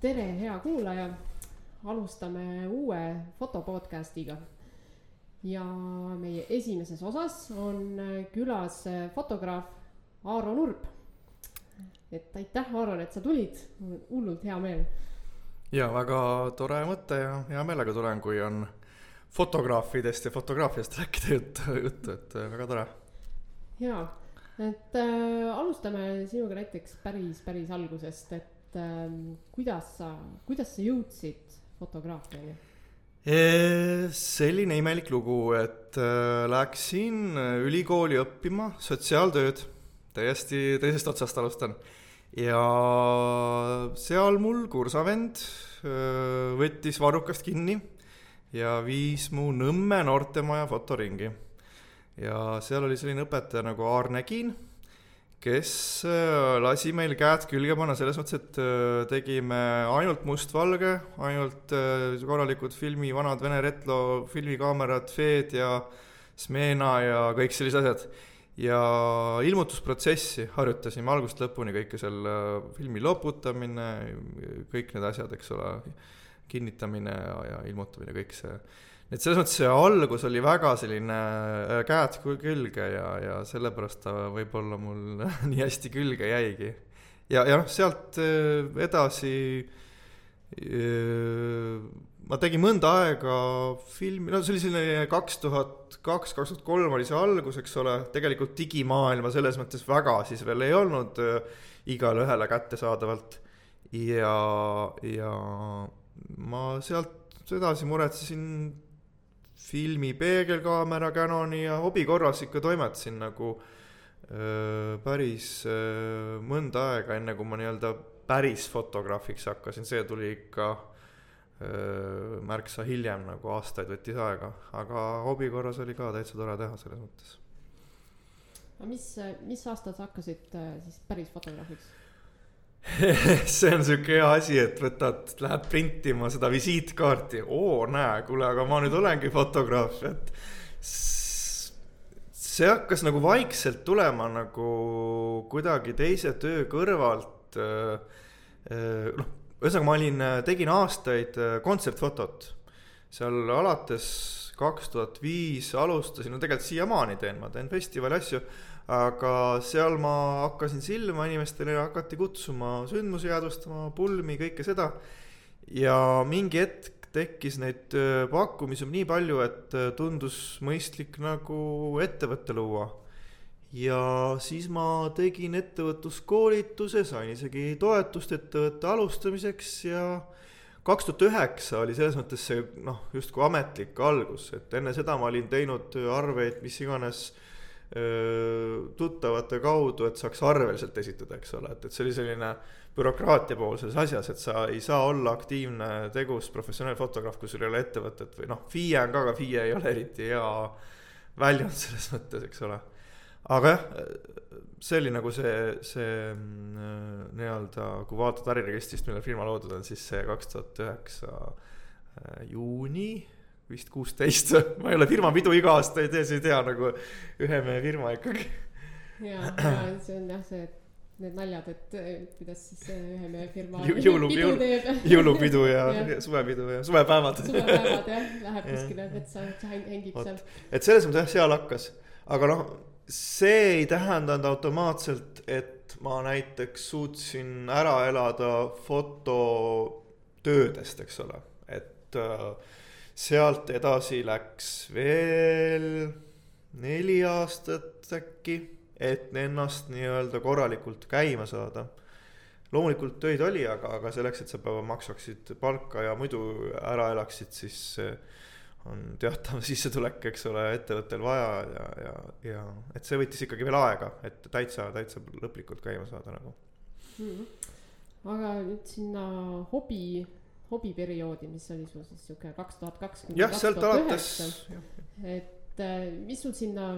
tere, hea kuulaja. alustame uue fotopodcastiga. ja meie esimeses osas on külas fotograaf Aaro Nurb. et aitäh, Aaron, et sa tulid, hullult hea meel. ja väga tore mõte ja hea meelega tulen, kui on fotograafidest ja fotograafiast rääkida juttu, juttu, et väga tore. jaa, et äh, alustame sinuga näiteks päris, päris algusest, et et ähm, kuidas sa, kuidas sa jõudsid fotograafiani? selline imelik lugu, et äh, läksin ülikooli õppima sotsiaaltööd, täiesti teisest otsast alustan. ja seal mul kursavend äh, võttis varrukast kinni ja viis mu Nõmme noortemaja fotoringi. ja seal oli selline õpetaja nagu Aarne Kiin kes äh, lasi meil käed külge panna selles mõttes, et äh, tegime ainult mustvalge, ainult äh, korralikud filmi, vanad Vene retro filmikaamerad, Feed ja Smena ja kõik sellised asjad. ja ilmutusprotsessi harjutasime algusest lõpuni, kõike seal filmi loputamine, kõik need asjad, eks ole, kinnitamine ja, ja ilmutamine, kõik see et selles mõttes see algus oli väga selline äh, käed külge ja, ja sellepärast ta võib-olla mul nii hästi külge jäigi. ja, ja noh, sealt äh, edasi äh, ma tegin mõnda aega filmi, no see oli selline kaks tuhat kaks, kaks tuhat kolm oli see algus, eks ole, tegelikult digimaailma selles mõttes väga siis veel ei olnud igale ühele kättesaadavalt. ja, ja ma sealt edasi muretsesin filmi peegelkaamera Canoni ja hobi korras ikka toimetasin nagu öö, päris öö, mõnda aega, enne kui ma nii-öelda päris fotograafiks hakkasin, see tuli ikka öö, märksa hiljem, nagu aastaid võttis aega, aga hobi korras oli ka täitsa tore teha selles mõttes. aga mis, mis aastal sa hakkasid siis päris fotograafiks? see on sihuke hea asi, et võtad, lähed printima seda visiitkaarti, oo näe, kuule, aga ma nüüd olengi fotograaf, et. see hakkas nagu vaikselt tulema nagu kuidagi teise töö kõrvalt. noh, ühesõnaga ma olin, tegin aastaid kontsertfotot, seal alates kaks tuhat viis alustasin, no tegelikult siiamaani teen, ma teen festivali asju aga seal ma hakkasin silma inimestele ja hakati kutsuma sündmusi jäädvustama, pulmi, kõike seda. ja mingi hetk tekkis neid äh, pakkumisi nii palju, et äh, tundus mõistlik nagu ettevõtte luua. ja siis ma tegin ettevõtluskoolituse, sain isegi toetust ettevõtte alustamiseks ja kaks tuhat üheksa oli selles mõttes see noh, justkui ametlik algus, et enne seda ma olin teinud arveid, mis iganes tuttavate kaudu, et saaks arveliselt esitada, eks ole, et, et see oli selline bürokraatia pool selles asjas, et sa ei saa olla aktiivne, tegus professionaalne fotograaf, kui sul ei ole ettevõtet või noh, FIE on ka, aga FIE ei ole eriti hea väljund selles mõttes, eks ole. aga jah, see oli nagu see, see mm, nii-öelda, kui vaatad äriregistrist, millal firma loodud on, siis see kaks tuhat üheksa juuni vist kuusteist, ma ei ole firma pidu iga aasta ei tee, sa ei tea nagu ühe mehe firma ikkagi. ja, ja see on jah see, et need naljad, et kuidas siis ühe mehe firma jõulu, pidu jõulu, teeb. jõulupidu ja, ja suvepidu ja suvepäevad. suvepäevad jah, läheb kuskile metsa, hängib seal. et selles mõttes jah, seal hakkas, aga noh, see ei tähendanud automaatselt, et ma näiteks suutsin ära elada fototöödest, eks ole, et äh, sealt edasi läks veel neli aastat äkki, et ennast nii-öelda korralikult käima saada. loomulikult töid oli, aga, aga selleks, et sa päeva maksaksid palka ja muidu ära elaksid, siis on teatav sissetulek, eks ole, ettevõttel vaja ja, ja, ja et see võttis ikkagi veel aega, et täitsa, täitsa lõplikult käima saada nagu mm. -hmm. aga nüüd sinna hobi hobiperioodi, mis oli sul siis sihuke kaks tuhat kaks kuni kaks tuhat üheksa. et äh, mis sul sinna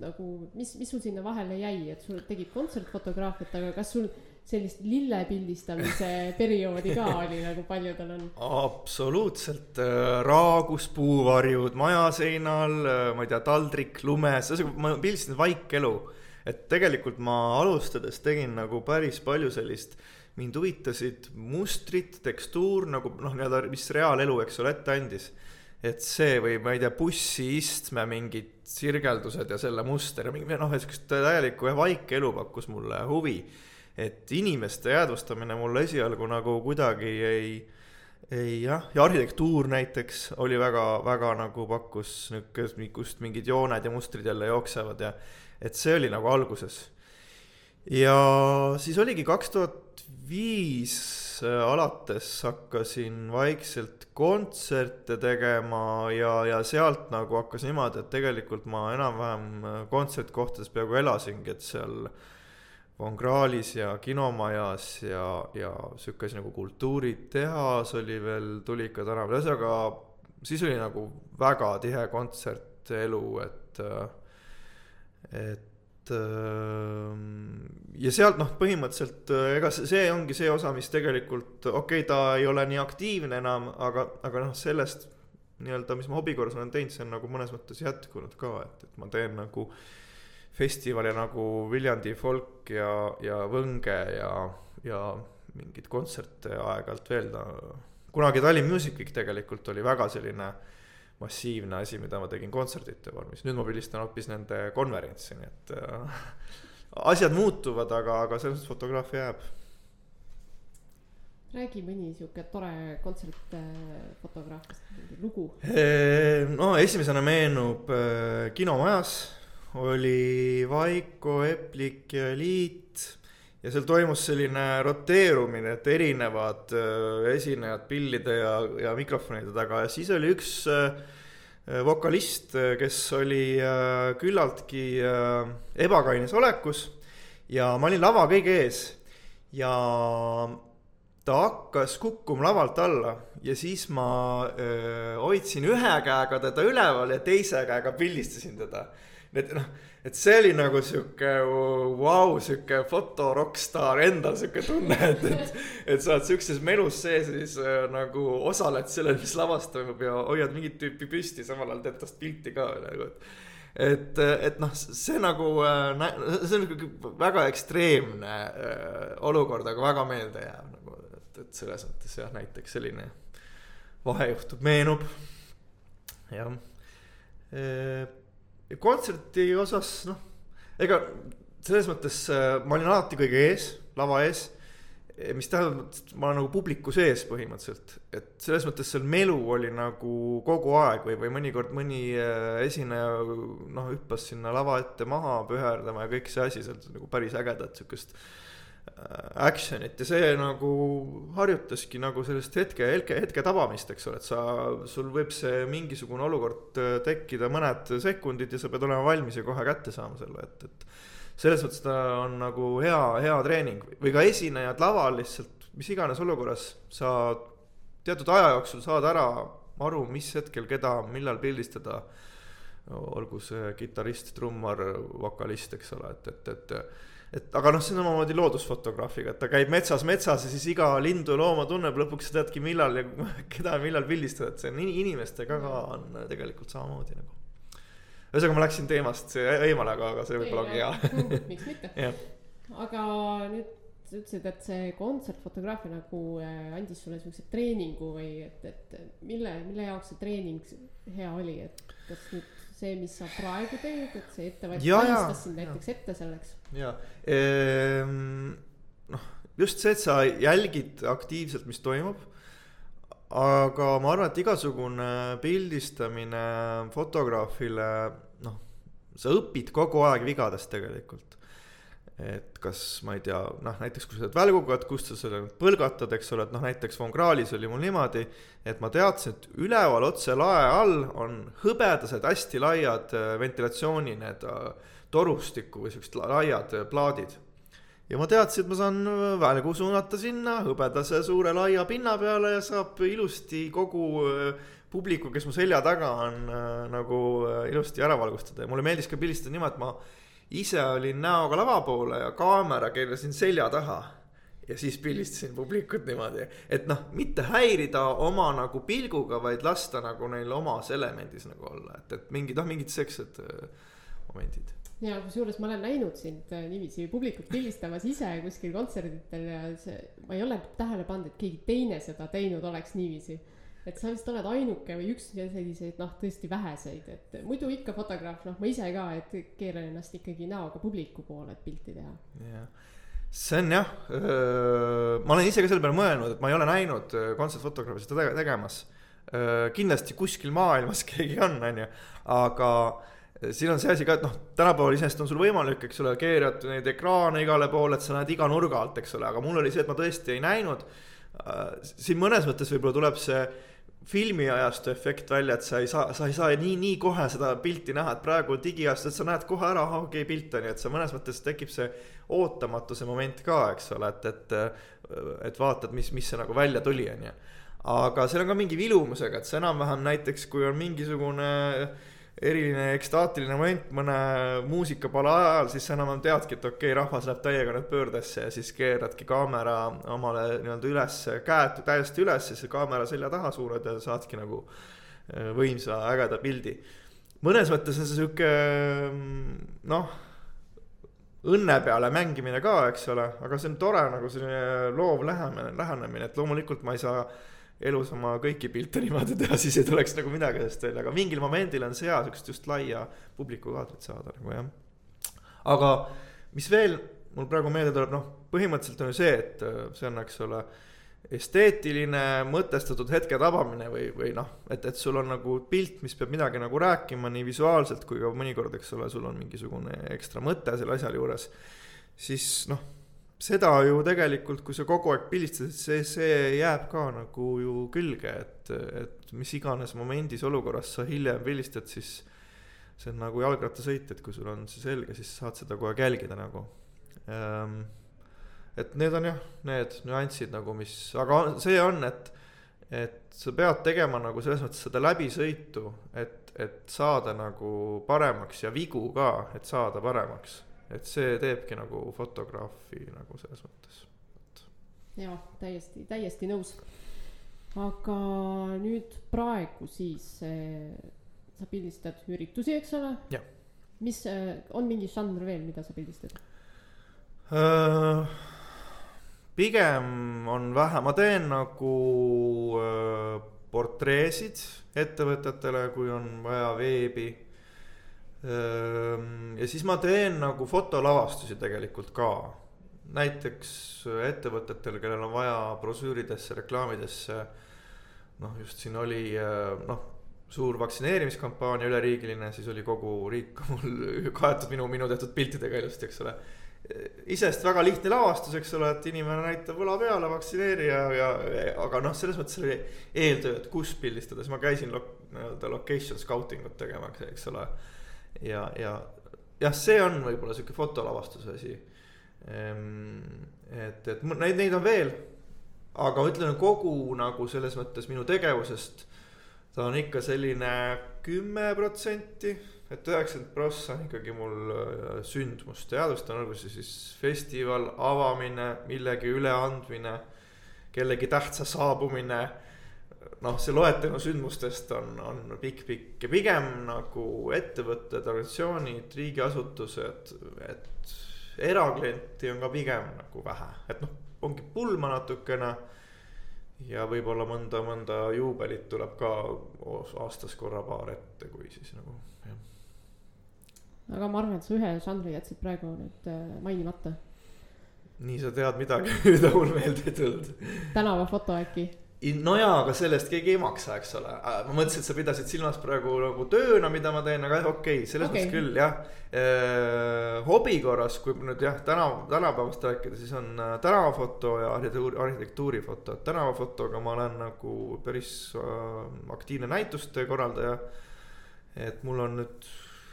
nagu, mis, mis sul sinna vahele jäi, et sul tegid kontsertfotograafiat, aga kas sul sellist lillepildistamise perioodi ka oli, nagu paljudel on? absoluutselt, äh, raagus puuvarjud maja seinal, äh, ma ei tea, taldrik lumes, ma pildistasin vaikelu. et tegelikult ma alustades tegin nagu päris palju sellist mind huvitasid mustrid, tekstuur nagu noh, nii-öelda, mis reaalelu, eks ole, ette andis. et see või ma ei tea, bussiistme mingid sirgeldused ja selle muster ja mingi noh, sihukest täielikku vaikeelu pakkus mulle huvi. et inimeste jäädvustamine mulle esialgu nagu kuidagi ei, ei jah, ja arhitektuur näiteks oli väga, väga nagu pakkus niisugust, kust mingid jooned ja mustrid jälle jooksevad ja et see oli nagu alguses. ja siis oligi kaks tuhat viis äh, alates hakkasin vaikselt kontserte tegema ja, ja sealt nagu hakkas niimoodi, et tegelikult ma enam-vähem äh, kontsertkohtades peaaegu elasingi, et seal Von Krahlis ja Kinomajas ja, ja sihuke asi nagu Kultuuritehas oli veel Tulika tänaval, ühesõnaga siis oli nagu väga tihe kontsertelu, et, äh, et ja sealt noh, põhimõtteliselt äh, ega see ongi see osa, mis tegelikult okei okay,, ta ei ole nii aktiivne enam, aga, aga noh, sellest nii-öelda, mis ma hobi korras olen teinud, see on nagu mõnes mõttes jätkunud ka, et, et ma teen nagu festivale nagu Viljandi folk ja, ja Võnge ja, ja mingeid kontserte aeg-ajalt veel kunagi Tallinn Music Week tegelikult oli väga selline äh, massiivne asi, mida ma tegin kontsertide vormis, nüüd ma pilistan hoopis nende konverentsi, nii et äh, asjad muutuvad, aga, aga selles mõttes fotograafia jääb. räägi mõni sihuke tore kontsertfotograafist, mingi lugu. no esimesena meenub äh, kinomajas oli Vaiko, Eplik ja Liit ja seal toimus selline roteerumine, et erinevad äh, esinejad pillide ja, ja mikrofonide taga. Ja siis oli üks äh, vokalist, äh, kes oli küllaltki ebakainis olekus. Ja ma olin lava kõige ees. Ja ta hakkas kukkuma lavalt alla. Ja siis ma öö, hoidsin ühe käega teda üleval ja teise käega pildistasin teda. et noh et see oli nagu sihuke vau wow,, sihuke foto rokkstaar endal sihuke tunne, et, et, et sa oled sihukeses melus sees ja siis äh, nagu osaled sellel, mis lavas toimub ja hoiad mingit tüüpi püsti, samal ajal teed tast pilti ka nagu, et. et, et noh, see nagu äh,, see on väga ekstreemne äh, olukord, aga väga meeldejääv nagu, et, et selles mõttes jah, näiteks selline vahejuhtum meenub, jah e kontserti osas noh, ega selles mõttes äh, ma olin alati kõige ees, lava ees. mis tähendab, et ma olen nagu publiku sees põhimõtteliselt, et selles mõttes seal melu oli nagu kogu aeg või, või mõnikord mõni äh, esineja noh, hüppas sinna lava ette maha püherdama ja kõik see asi sealt nagu päris ägedat sihukest Äh, action'it ja see nagu harjutaski nagu sellist hetke, hetke, hetke tabamist, eks ole, et sa, sul võib see mingisugune olukord äh, tekkida mõned sekundid ja sa pead olema valmis ja kohe kätte saama selle, et, et. selles mõttes ta on nagu hea, hea treening või ka esinejad laval lihtsalt, mis iganes olukorras sa teatud aja jooksul saad ära aru, mis hetkel keda, millal pildistada. olgu see kitarrist, trummar, vokalist, eks ole, et, et, et et aga noh, see on omamoodi loodusfotograafiga, et ta käib metsas metsas ja siis iga lindu, looma tunneb, lõpuks sa teadki, millal ja keda ja millal pildistada, et see on inimestega ka on tegelikult samamoodi nagu. ühesõnaga, ma läksin teemast eemale, aga, aga see võib-olla ongi hea. miks mitte aga nüüd sa ütlesid, et see kontsertfotograafia nagu äh, andis sulle siukse treeningu või et, et mille, mille jaoks see treening hea oli, et kas nüüd see, mis sa praegu teed, et see ettevalmistas sind näiteks ette selleks? ja ehm,, noh, just see, et sa jälgid aktiivselt, mis toimub. aga ma arvan, et igasugune pildistamine fotograafile, noh, sa õpid kogu aeg vigadest tegelikult et kas ma ei tea, noh näiteks kui sa teed välgukat, kust sa selle põlgatad, eks ole, et noh näiteks Von Krahlis oli mul niimoodi, et ma teadsin, et üleval otse lae all on hõbedased hästi laiad äh, ventilatsiooni need äh, torustiku või siuksed laiad äh, plaadid. ja ma teadsin, et ma saan välgu suunata sinna hõbedase suure laia pinna peale ja saab ilusti kogu publiku, kes mu selja taga on, nagu ilusti ära valgustada ja mulle meeldis ka pildistada niimoodi, et ma ise olin näoga lava poole ja kaamera keerasin selja taha ja siis pildistasin publikut niimoodi, et noh, mitte häirida oma nagu pilguga, vaid lasta nagu neil omas elemendis nagu olla, et, et mingid noh, mingid siuksed äh, momendid. ja kusjuures ma olen näinud sind äh, niiviisi publikut pildistamas ise kuskil kontserditel ja see, ma ei ole tähele pannud, et keegi teine seda teinud oleks niiviisi. Et sa vist oled ainuke või üks selliseid noh, tõesti väheseid, et muidu ikka fotograaf, noh, ma ise ka, et keeran ennast ikkagi näoga publiku poole, et pilti teha. jah, see on jah, ma olen ise ka selle peale mõelnud, et ma ei ole näinud kontsertfotograafi seda tegemas. kindlasti kuskil maailmas keegi on, on ju, aga siin on see asi ka, et noh, tänapäeval iseenesest on sul võimalik, eks ole, keerata neid ekraane igale poole, et sa näed iga nurga alt, eks ole, aga mul oli see, et ma tõesti ei näinud. Siin mõnes mõttes võib-olla tuleb see filmiajastu efekt välja, et sa ei saa, sa ei saa nii, nii kohe seda pilti näha, et praegu digiajastus, et sa näed kohe ära, okei okay,, pilt on ju, et sa mõnes mõttes tekib see ootamatuse moment ka, eks ole, et, et, et vaatad, mis, mis see nagu välja tuli, on ju. aga seal on ka mingi vilumusega, et see enam-vähem näiteks, kui on mingisugune äh, eriline ekstaatiline moment mõne muusikapala ajal, siis sa enam teadki, et okei okay,, rahvas läheb täiega nüüd pöördesse ja siis keeradki kaamera omale nii-öelda üles, käed täiesti üles siis kaamera selja taha suured ja saadki nagu äh, võimsa ägeda pildi. mõnes mõttes on see sihuke noh, õnne peale mängimine ka, eks ole, aga see on tore nagu selline loov lähenemine, lähenemine, et loomulikult ma ei saa elus oma kõiki pilte niimoodi teha, siis ei tuleks nagu midagi sellest välja, aga mingil momendil on see hea siukest just laia publiku kaadrit saada nagu jah. aga mis veel mul praegu meelde tuleb, noh, põhimõtteliselt on ju see, et äh, see on, eks ole, esteetiline mõtestatud hetke tabamine või, või noh, et, et sul on nagu pilt, mis peab midagi nagu rääkima nii visuaalselt kui ka mõnikord, eks ole, sul on mingisugune ekstra mõte selle asja juures. siis noh seda ju tegelikult, kui sa kogu aeg pildistad, see, see jääb ka nagu ju külge, et, et mis iganes momendis, olukorras sa hiljem pildistad, siis see on nagu jalgrattasõit, et kui sul on see selge, siis saad seda kogu aeg jälgida nagu ähm,. et need on jah, need nüansid nagu, mis, aga see on, et, et sa pead tegema nagu selles mõttes seda läbisõitu, et, et saada nagu paremaks ja vigu ka, et saada paremaks et see teebki nagu fotograafi nagu selles mõttes. jaa, täiesti, täiesti nõus. aga nüüd praegu siis äh, sa pildistad üritusi, eks ole? mis äh,, on mingi žanr veel, mida sa pildistad uh,? pigem on vähe, ma teen nagu uh, portreesid ettevõtetele, kui on vaja veebi ja siis ma teen nagu fotolavastusi tegelikult ka. näiteks ettevõtetel, kellel on vaja brošüüridesse, reklaamidesse. noh, just siin oli eh, noh, suur vaktsineerimiskampaania üleriigiline, siis oli kogu riik mul kaetud minu, minu tehtud piltidega ilusti, eks ole iseenesest väga lihtne lavastus, eks ole, et inimene näitab võla peale, vaktsineerija ja, ja, aga noh, selles mõttes oli eeltöö, et kus pildistada, siis ma käisin lo, nii-öelda location scouting ut tegema, eks ole ja, ja jah, see on võib-olla sihuke fotolavastuse asi. Ehm, et, et neid, neid on veel, aga ütleme kogu nagu selles mõttes minu tegevusest. ta on ikka selline kümme protsenti, et üheksakümmend prossa on ikkagi mul äh, sündmus, teadustan, olgu see siis festival, avamine, millegi üleandmine, kellegi tähtsa saabumine noh, see loetelu sündmustest on, on pikk-pikk ja pigem nagu ettevõtted, organisatsioonid, riigiasutused, et eraklienti on ka pigem nagu vähe, et noh, ongi pulma natukene. ja võib-olla mõnda, mõnda juubelit tuleb ka aastas korra-paar ette, kui siis nagu jah. aga ma arvan, et sa ühe žanri jätsid praegu nüüd äh, mainimata. nii sa tead midagi, mida mul meelde ei tulnud. tänavafoto äkki no jaa, aga sellest keegi ei maksa, eks ole. ma mõtlesin, et sa pidasid silmas praegu nagu tööna, mida ma teen, aga okei okay,, selles okay. mõttes küll jah e,. hobi korras, kui nüüd jah, täna, tänapäevast rääkida, siis on äh, tänavafoto ja arhitektuuri, arhitektuurifoto. tänavafotoga ma olen nagu päris äh, aktiivne näituste korraldaja. et mul on nüüd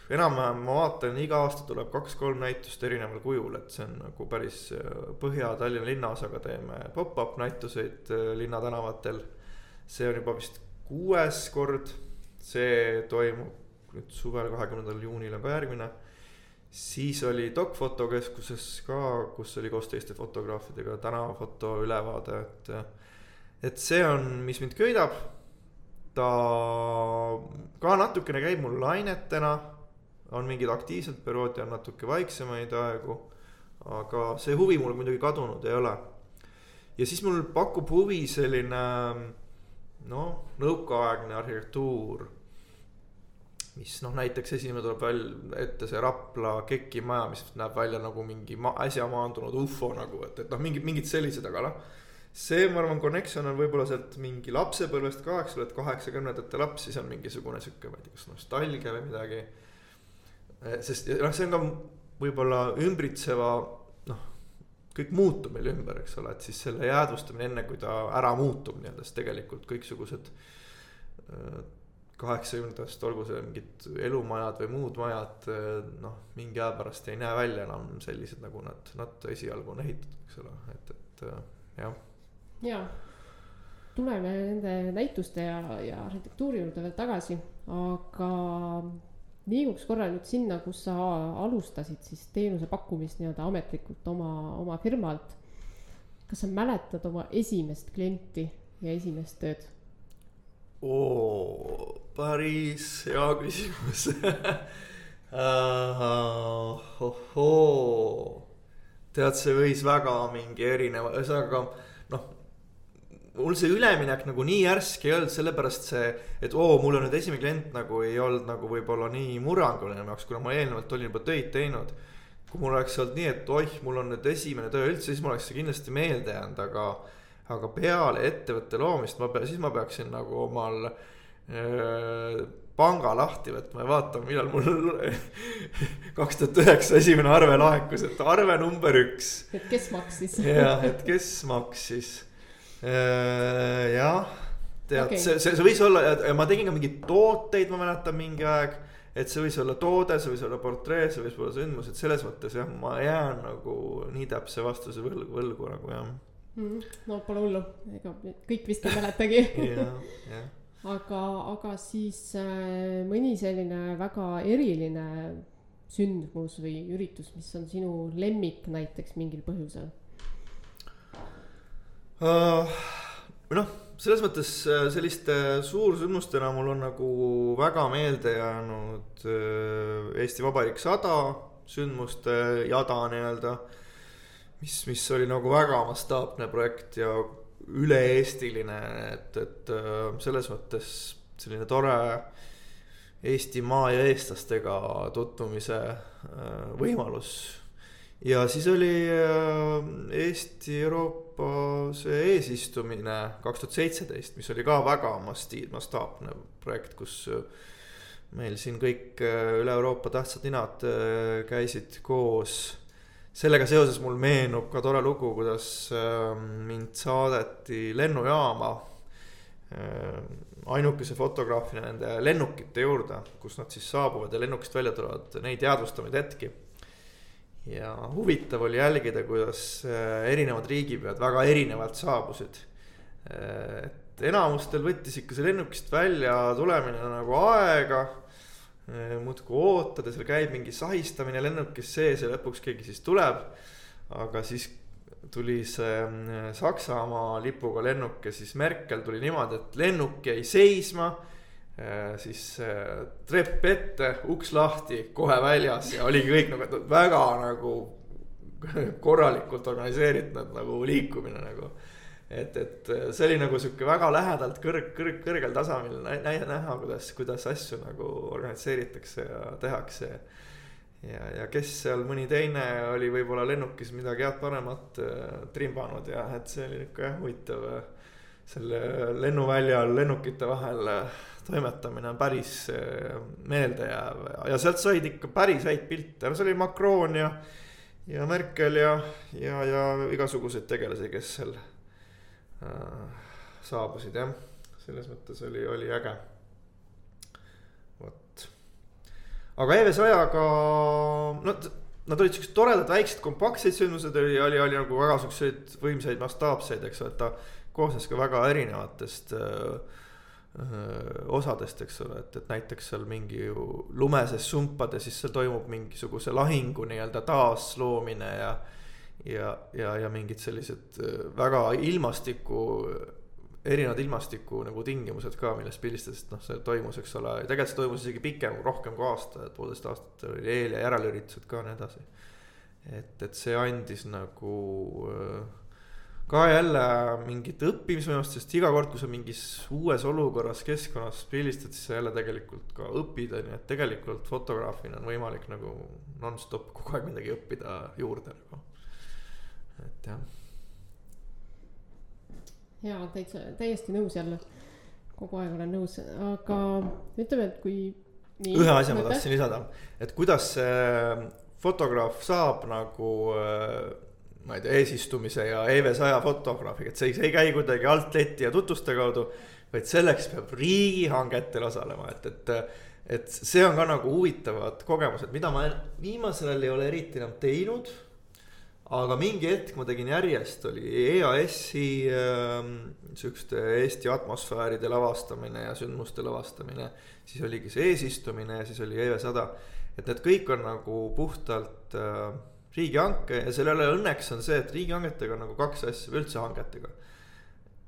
enam-vähem ma vaatan, iga aasta tuleb kaks-kolm näitust erineval kujul, et see on nagu päris äh, Põhja-Tallinna linnaosaga teeme pop-up näituseid äh, linnatänavatel. see on juba vist kuues kord, see toimub nüüd suvel, kahekümnendal juunil on ka järgmine. siis oli Doc fotokeskuses ka, kus oli koos teiste fotograafidega tänavafoto ülevaade, et. et see on, mis mind köidab ta ka natukene käib mul lainetena on mingid aktiivsed perioodi, on natuke vaiksemaid aegu. aga see huvi mul muidugi kadunud ei ole. ja siis mul pakub huvi selline noh, nõukaaegne arhitektuur mis noh, näiteks esimene tuleb välja ette see Rapla KEK-i maja, mis näeb välja nagu mingi ma, äsja maandunud ufo nagu, et, et noh, mingid, mingid sellised, aga noh. see, ma arvan, connection on võib-olla sealt mingi lapsepõlvest ka, eks ole, et kaheksakümnendate laps, siis on mingisugune sihuke, ma ei tea, kas nostalgia või midagi. Eh, sest noh, see on ka võib-olla ümbritseva noh, kõik muutub meil ümber, eks ole, et siis selle jäädvustamine enne, kui ta ära muutub nii-öelda, siis tegelikult kõiksugused eh, kaheksakümnendatest, olgu see mingid elumajad või muud majad, noh, mingi aja pärast ei näe välja enam sellised, nagu nad, nad esialgu on ehitatud, eks ole, et, et jah. ja, tuleme nende näituste ja, ja arhitektuuri juurde veel tagasi, aga liiguks korra nüüd sinna, kus sa alustasid siis teenuse pakkumist nii-öelda ametlikult oma, oma firmalt. kas sa mäletad oma esimest klienti ja esimest tööd? oo, päris hea küsimus ohoo, tead, see võis väga mingi erineva, ühesõnaga noh mul see üleminek nagu nii järsk ei olnud, sellepärast see, et oo, mul on nüüd esimene klient nagu ei olnud nagu võib-olla nii murranguline minu jaoks, kuna ma eelnevalt olin juba töid teinud. kui mul oleks olnud nii, et oih, mul on nüüd esimene töö üldse, siis mul oleks see kindlasti meelde jäänud, aga. aga peale ettevõtte loomist ma pea, siis ma peaksin nagu omal äh, panga lahti võtma ja vaatama, millal mul kaks tuhat üheksa esimene arve laekus, et arve number üks. et kes maksis. jah, et kes maksis. Äh, jah, tead okay., see, see, see võis olla ja ma tegin ka mingeid tooteid, ma mäletan mingi aeg. et see võis olla toode, see võis olla portree, see võis olla sündmus, et selles mõttes jah, ma jään nagu nii täpse vastuse võlgu, võlgu nagu jah mm,. no pole hullu, ega kõik vist ei mäletagi jah, jah aga, aga siis äh, mõni selline väga eriline sündmus või üritus, mis on sinu lemmik näiteks mingil põhjusel? Noh, selles mõttes äh, selliste suursündmustena mul on nagu väga meelde jäänud Eesti Vabariik sada sündmuste jada nii-öelda. mis, mis oli nagu väga mastaapne projekt ja üle-eestiline, et, et äh, selles mõttes selline tore Eestimaa ja eestlastega tutvumise äh, võimalus. ja siis oli äh, Eesti Euroopa see eesistumine kaks tuhat seitseteist, mis oli ka väga masti-, mastaapne projekt, kus meil siin kõik üle Euroopa tähtsad ninad käisid koos sellega seoses mul meenub ka tore lugu, kuidas ähm, mind saadeti lennujaama äh, ainukese fotograafina nende lennukite juurde, kus nad siis saabuvad ja lennukist välja tulevad, neid jäädvustavaid hetki. Ja huvitav oli jälgida, kuidas äh, erinevad riigipead väga erinevalt saabusid. Äh, et enamustel võttis ikka see lennukist välja tulemine nagu aega Äh, muudkui ootad ja seal käib mingi sahistamine lennukis sees ja lõpuks keegi siis tuleb. aga siis tuli see Saksamaa lipuga lennuk ja siis Merkel tuli niimoodi, et lennuk jäi seisma. Äh, siis trepp ette, uks lahti, kohe väljas ja oligi kõik nagu väga nagu korralikult organiseeritud nagu liikumine nagu et, et see oli nagu sihuke väga lähedalt kõrg, kõrg, kõrgel tasemel näha, kuidas, kuidas asju nagu organiseeritakse ja tehakse. ja, ja kes seal mõni teine oli võib-olla lennukis midagi head-paremat äh, trimbanud ja et see oli nihuke huvitav. Äh, selle lennuväljal lennukite vahel äh, toimetamine on päris meeldejääv. Ja sealt said ikka päris häid pilte, no see oli Macron ja, ja Merkel ja, ja, ja igasuguseid tegelasi, kes seal Äh, saabusid jah, selles mõttes oli, oli äge. vot, aga EV100-ga, no nad olid siuksed toredad väiksed kompaktsed sündmused oli, oli, oli nagu väga siukseid võimsaid mastaapseid, eks ole, et ta koosnes ka väga erinevatest öö, osadest, eks ole, et, et näiteks seal mingi lumeses sumpades, siis seal toimub mingisuguse lahingu nii-öelda taasloomine ja ja, ja, ja mingid sellised väga ilmastiku erinevad ilmastiku nagu tingimused ka, milles pildistades, noh, see toimus, eks ole, tegelikult see toimus isegi pikem, rohkem kui aasta, et poolteist aastat oli eel- ja järelüritused ka ja nii edasi. et, et see andis nagu äh, ka jälle mingit õppimisvõimalust, sest iga kord, kui sa mingis uues olukorras, keskkonnas pildistad, siis sa jälle tegelikult ka õpid, on ju, et tegelikult fotograafina on võimalik nagu nonstop kogu aeg midagi õppida juurde nagu, et jah jaa, täitsa, täiesti nõus jälle. kogu aeg olen nõus, aga ütleme, et kui. ühe asja ma tahtsin lisada, et kuidas see fotograaf saab nagu äh, ma ei tea, eesistumise ja EV100 fotograafiga, et see, see ei käi kuidagi alt leti ja tutvuste kaudu. vaid selleks peab riigihangetel osalema, et, et, et see on ka nagu huvitavad kogemused, mida ma viimasel ajal ei ole eriti enam teinud aga mingi hetk ma tegin järjest, oli EAS-i äh, sihukeste Eesti atmosfääride lavastamine ja sündmuste lavastamine. siis oligi see eesistumine ja siis oli EV100, et need kõik on nagu puhtalt äh, riigihanke ja sellele õnneks on see, et riigihangetega on nagu kaks asja või üldse hangetega.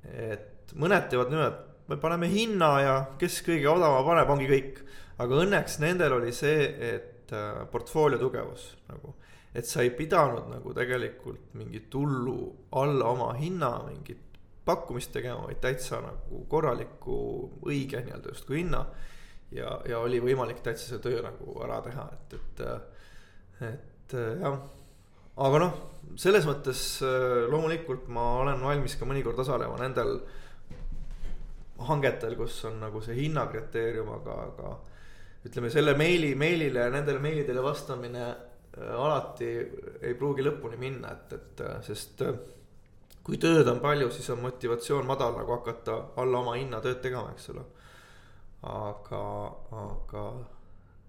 et mõned teevad niimoodi, et me paneme hinna ja kes kõige odavama paneb, ongi kõik. aga õnneks nendel oli see, et äh, portfoolio tugevus nagu et sa ei pidanud nagu tegelikult mingit hullu alla oma hinna mingit pakkumist tegema, vaid täitsa nagu korralikku õige nii-öelda justkui hinna. ja, ja oli võimalik täitsa see töö nagu ära teha, et, et, et jah. Aga noh, selles mõttes loomulikult ma olen valmis ka mõnikord osalema nendel hangetel, kus on nagu see hinnakriteerium, aga, aga ütleme selle meili, meilile ja nendele meilidele vastamine Äh, alati ei pruugi lõpuni minna, et, et äh, sest äh, kui tööd on palju, siis on motivatsioon madal nagu hakata alla oma hinna tööd tegema, eks ole. aga, aga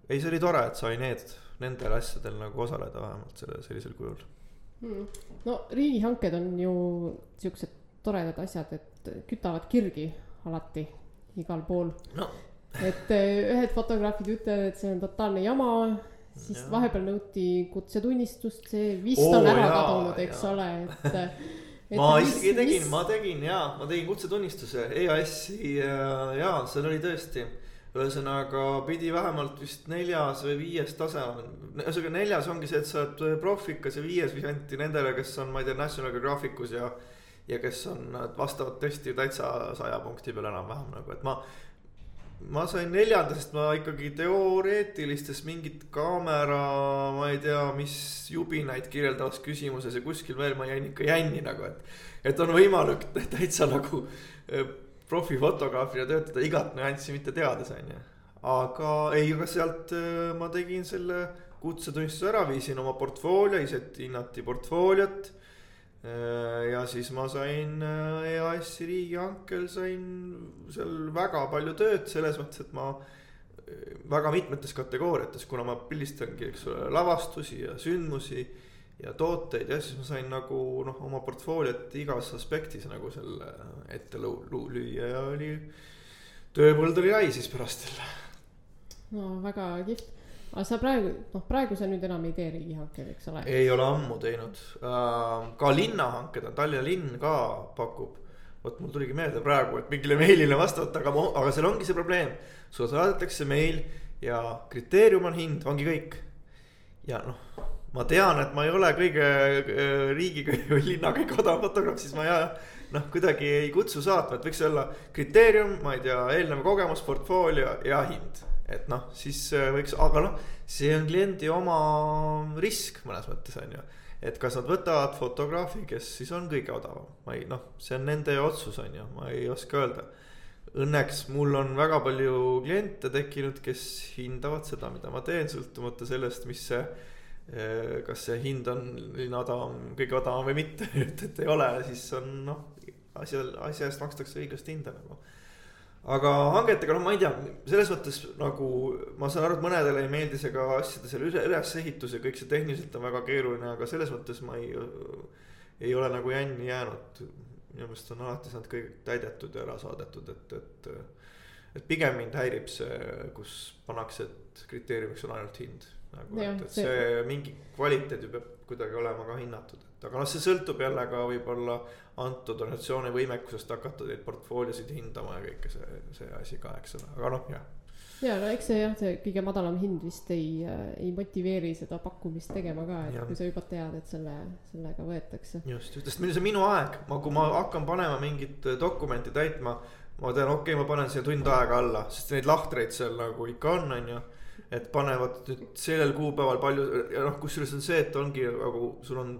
ei, see oli tore, et sai need, nendel asjadel nagu osaleda vähemalt selle, sellisel kujul hmm.. no riigihanked on ju siuksed toredad asjad, et kütavad kirgi alati igal pool no. et ühed fotograafid ütlevad, et see on totaalne jama siis ja. vahepeal nõuti kutsetunnistust, see vist oh, on ära jaa, kadunud, eks jaa. ole, et, et. ma isegi tegin, ma tegin jaa, ma tegin kutsetunnistuse EAS-i ja, ja seal oli tõesti. Ühesõnaga pidi vähemalt vist neljas või viies tase olema, ühesõnaga neljas ongi see, et sa oled profikas ja viies vist anti nendele, kes on, ma ei tea, National Geographicus ja ja kes on, vastavad tõesti täitsa saja punkti peal enam-vähem nagu, et ma ma sain neljanda, sest ma ikkagi teoreetilistes mingit kaamera, ma ei tea, mis jubinaid kirjeldavas küsimuses ja kuskil veel ma jäin ikka jänni nagu, et. et on võimalik täitsa nagu eh, profifotograafina töötada igat nüanssi mitte teades, on ju. aga ei, aga sealt eh, ma tegin selle kutsetunnistuse ära, viisin oma portfoolio, ise hinnati portfooliot Äh, ja siis ma sain äh, EAS-i riigihankel sain seal väga palju tööd selles mõttes, et ma äh, väga mitmetes kategooriates, kuna ma pildistangi, eks ole, lavastusi ja sündmusi ja tooteid ja siis ma sain nagu noh, oma portfooliot igas aspektis nagu selle ette lüüa ja oli, tööpõld oli lai siis pärast jälle. no väga kihvt aga sa praegu, noh, praegu sa nüüd enam ei tee riigihankeid, eks ole? ei ole ammu teinud uh,, ka linnahanked on, Tallinna linn ka pakub. vot mul tuligi meelde praegu, et mingile meilile vastata, aga, aga seal ongi see probleem. sulle saadetakse meil ja kriteerium on hind, ongi kõik. ja noh, ma tean, et ma ei ole kõige äh, riigiga või linna kõige odavam fotograaf, siis ma ei noh, kuidagi ei kutsu saatma, et võiks olla kriteerium, ma ei tea, eelnev kogemus, portfoolio ja hind et noh, siis äh, võiks, aga noh, see on kliendi oma risk mõnes mõttes on ju. et kas nad võtavad fotograafi, kes siis on kõige odavam, ma ei noh, see on nende otsus on ju, ma ei oska öelda. Õnneks mul on väga palju kliente tekkinud, kes hindavad seda, mida ma teen, sõltumata sellest, mis see kas see hind on odavam, kõige odavam või mitte, et, et ei ole, siis on noh, asjal, asja eest makstakse õiglast hinda nagu aga hangetega, noh, ma ei tea, selles mõttes nagu ma saan aru, et mõnedele ei meeldi see ka asjade selle ülesehitus ja kõik see tehniliselt on väga keeruline, aga selles mõttes ma ei, ei ole nagu jänni jäänud. minu meelest on alati saanud kõik täidetud ja ära saadetud, et, et, et pigem mind häirib see, kus pannakse, et kriteeriumiks on ainult hind nagu, et, et see, see mingi kvaliteet ju peab kuidagi olema ka hinnatud, et aga noh, see sõltub jälle ka võib-olla antud organisatsiooni võimekusest hakata neid portfooliosid hindama ja kõike see, see asi ka, eks ole, aga noh, jah ja no eks see jah, see kõige madalam hind vist ei äh,, ei motiveeri seda pakkumist tegema ka, et ja. kui sa juba tead, et selle, sellega võetakse. just, just, sest see on minu aeg, ma, kui ma hakkan panema mingit dokumenti täitma, ma tean, okei okay,, ma panen siia tund aega alla, sest neid lahtreid seal nagu ikka on, on ju. Et panevad nüüd sellel kuupäeval palju ja noh, kusjuures on see, et ongi nagu sul on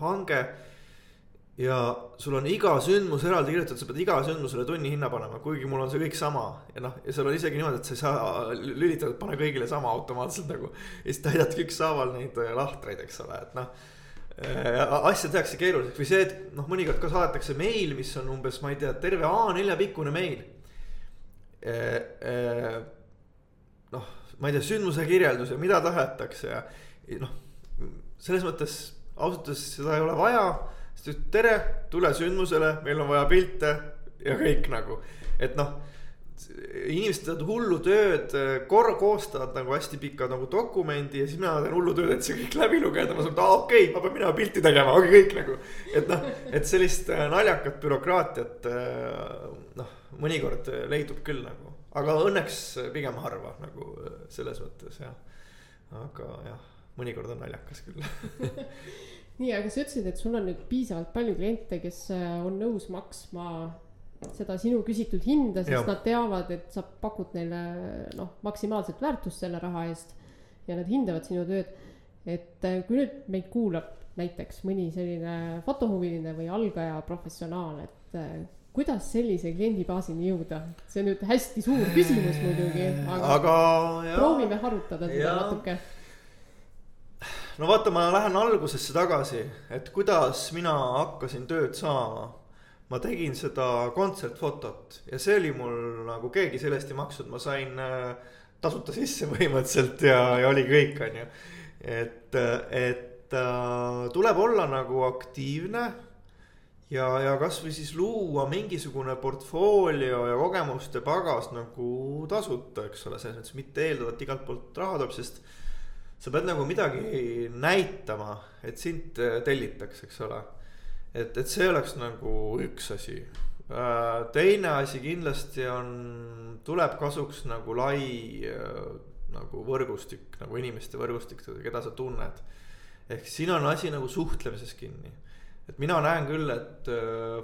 hange ja sul on iga sündmus eraldi kirjutatud, sa pead iga sündmusele tunni hinna panema, kuigi mul on see kõik sama. ja noh, ja seal on isegi niimoodi, et sa ei saa lülitada, et pane kõigile sama automaatselt nagu. ja siis täidadki ükshaaval neid äh, lahtreid, eks ole, et noh. Äh, asja tehakse keeruliseks või see, et noh, mõnikord ka saadetakse meil, mis on umbes, ma ei tea, terve A4 pikkune meil. Äh, noh, ma ei tea, sündmuse kirjeldus ja mida tahetakse ja noh, selles mõttes ausalt öeldes seda ei ole vaja ta ütles tere, tule sündmusele, meil on vaja pilte ja kõik nagu, et noh inimesed teevad hullu tööd, korra koostavad nagu hästi pika nagu dokumendi ja siis mina teen hullu tööd, et see kõik läbi lugeda, ma saan, et aa okei okay,, ma pean minema pilti tegema, ongi kõik nagu. et noh, et sellist äh, naljakat bürokraatiat äh, noh, mõnikord leidub küll nagu, aga õnneks pigem harva nagu äh, selles mõttes jah. aga jah, mõnikord on naljakas küll nii, aga sa ütlesid, et sul on nüüd piisavalt palju kliente, kes äh, on nõus maksma seda sinu küsitud hinda, sest ja. nad teavad, et sa pakud neile noh, maksimaalset väärtust selle raha eest. ja nad hindavad sinu tööd. et äh, kui nüüd meid kuulab näiteks mõni selline fotohuviline või algaja professionaal, et kuidas sellise kliendibaasini jõuda, see on nüüd hästi suur küsimus muidugi, aga, aga proovime harutada seda natuke. No vaata, ma lähen algusesse tagasi, et kuidas mina hakkasin tööd saama. ma tegin seda kontsertfotot ja see oli mul nagu keegi sellest ei maksnud, ma sain äh, tasuta sisse põhimõtteliselt ja, ja oli kõik, on ju. et, et äh, tuleb olla nagu aktiivne ja, ja kasvõi siis luua mingisugune portfoolio ja kogemuste pagas nagu tasuta, eks ole, selles mõttes mitte eeldada, et igalt poolt raha tuleb, sest sa pead nagu midagi näitama, et sind äh, tellitakse, eks ole. et, et see oleks nagu üks asi. Äh, teine asi kindlasti on, tuleb kasuks nagu lai äh, nagu võrgustik, nagu inimeste võrgustik, keda sa tunned. ehk siin on asi nagu suhtlemises kinni. Et mina näen küll, et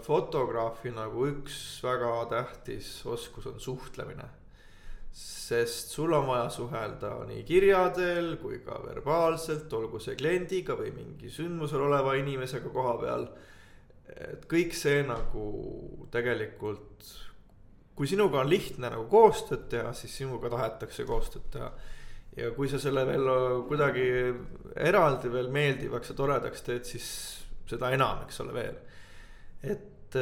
fotograafi nagu üks väga tähtis oskus on suhtlemine sest sul on vaja suhelda nii kirjadel kui ka verbaalselt, olgu see kliendiga või mingi sündmusel oleva inimesega koha peal. et kõik see nagu tegelikult, kui sinuga on lihtne nagu koostööd teha, siis sinuga tahetakse koostööd teha. ja kui sa selle veel kuidagi eraldi veel meeldivaks ja toredaks teed, siis seda enam, eks ole, veel. et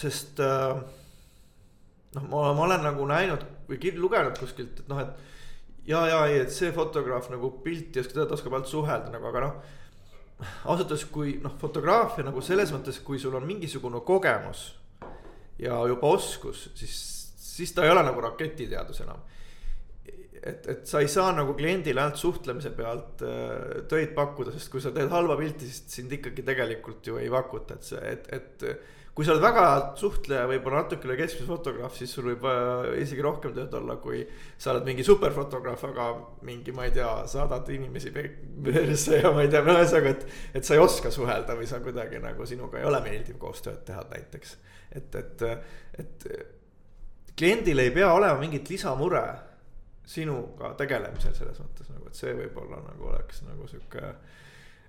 sest noh, ma, ma olen nagu näinud või lugenud kuskilt, et noh, et ja, ja ei, et see fotograaf nagu pilti ei oska teha, ta oskab ainult suhelda nagu, aga noh. ausalt öeldes, kui noh, fotograafia nagu selles mõttes, kui sul on mingisugune kogemus ja juba oskus, siis, siis ta ei ole nagu raketiteadus enam et, et sa ei saa nagu kliendile ainult suhtlemise pealt äh, töid pakkuda, sest kui sa teed halba pilti, siis sind ikkagi tegelikult ju ei pakuta, et see, et, et kui sa oled väga suhtleja, võib-olla natukene keskmise fotograaf, siis sul võib äh, isegi rohkem tööd olla, kui sa oled mingi superfotograaf, aga mingi, ma ei tea, saadad inimesi persse ja ma ei tea, no ühesõnaga, et. et sa ei oska suhelda või sa kuidagi nagu sinuga ei ole meeldiv koostööd teha näiteks. et, et, et kliendil ei pea olema mingit lisamure sinuga tegelemisel selles mõttes nagu, et see võib-olla nagu oleks nagu sihuke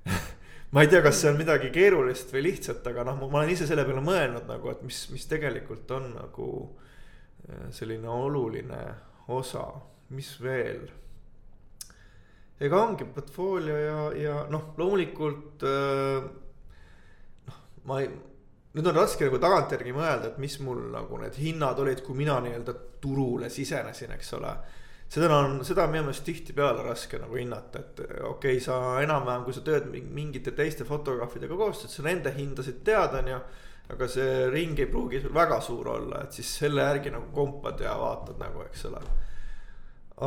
ma ei tea, kas see on midagi keerulist või lihtsat, aga noh, ma olen ise selle peale mõelnud nagu, et mis, mis tegelikult on nagu äh, selline oluline osa, mis veel. ega ongi portfoolio ja, ja noh, loomulikult äh, noh, ma ei nüüd on raske nagu tagantjärgi mõelda, et mis mul nagu need hinnad olid, kui mina nii-öelda turule sisenesin, eks ole seda on, seda on minu meelest tihtipeale raske nagu hinnata, et okei okay,, sa enam-vähem, kui sa tööd mingite teiste fotograafidega koostööd, sa nende hindasid tead, on ju. aga see ring ei pruugi sul väga suur olla, et siis selle järgi nagu kompad ja vaatad nagu, eks ole.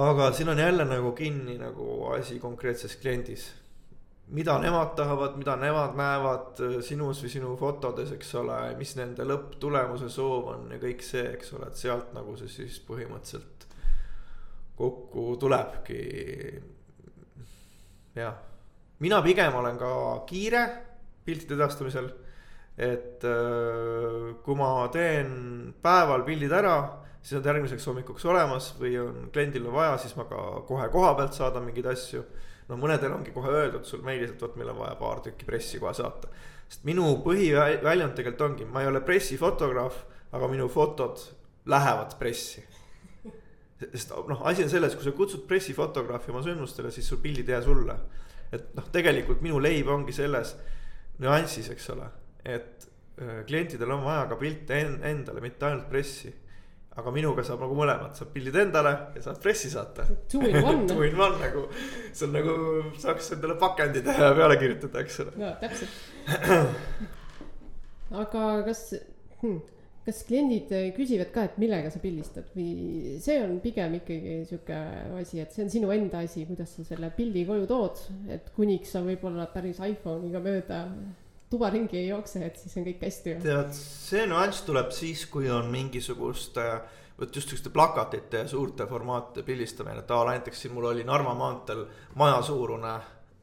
aga siin on jälle nagu kinni nagu asi konkreetses kliendis. mida nemad tahavad, mida nemad näevad sinus või sinu fotodes, eks ole, mis nende lõpptulemuse soov on ja kõik see, eks ole, et sealt nagu see siis põhimõtteliselt kokku tulebki. jah, mina pigem olen ka kiire piltide edastamisel. et äh, kui ma teen päeval pildid ära siis nad järgmiseks hommikuks olemas või on kliendil vaja, siis ma ka kohe koha pealt saadan mingeid asju. no mõnedel ongi kohe öeldud sul meilis, et vot meil on vaja paar tükki pressi kohe saata. sest minu põhiväljund tegelikult ongi, ma ei ole pressifotograaf, aga minu fotod lähevad pressi. Sest noh, asi on selles, kui sa kutsud pressifotograafi oma sündmustele, siis sul pildid ei jää sulle. et noh, tegelikult minu leib ongi selles nüansis, eks ole, et äh, klientidel on vaja ka pilte endale, mitte ainult pressi aga minuga saab nagu mõlemat, saab pildid endale ja saad pressi saata. Two in one Two in one nagu, see on nagu saaks endale pakendi teha ja peale kirjutada, eks ole. jaa, täpselt. aga kas hmm,, kas kliendid küsivad ka, et millega sa pildistad või see on pigem ikkagi sihuke asi, et see on sinu enda asi, kuidas sa selle pildi koju tood, et kuniks sa võib-olla päris iPhone'iga mööda tuba ringi ei jookse, et siis on kõik hästi. tead, see nüanss tuleb siis, kui on mingisuguste, vot just siukeste plakatite ja suurte formaatide pildistamine, et a la näiteks siin mul oli Narva maanteel majasuurune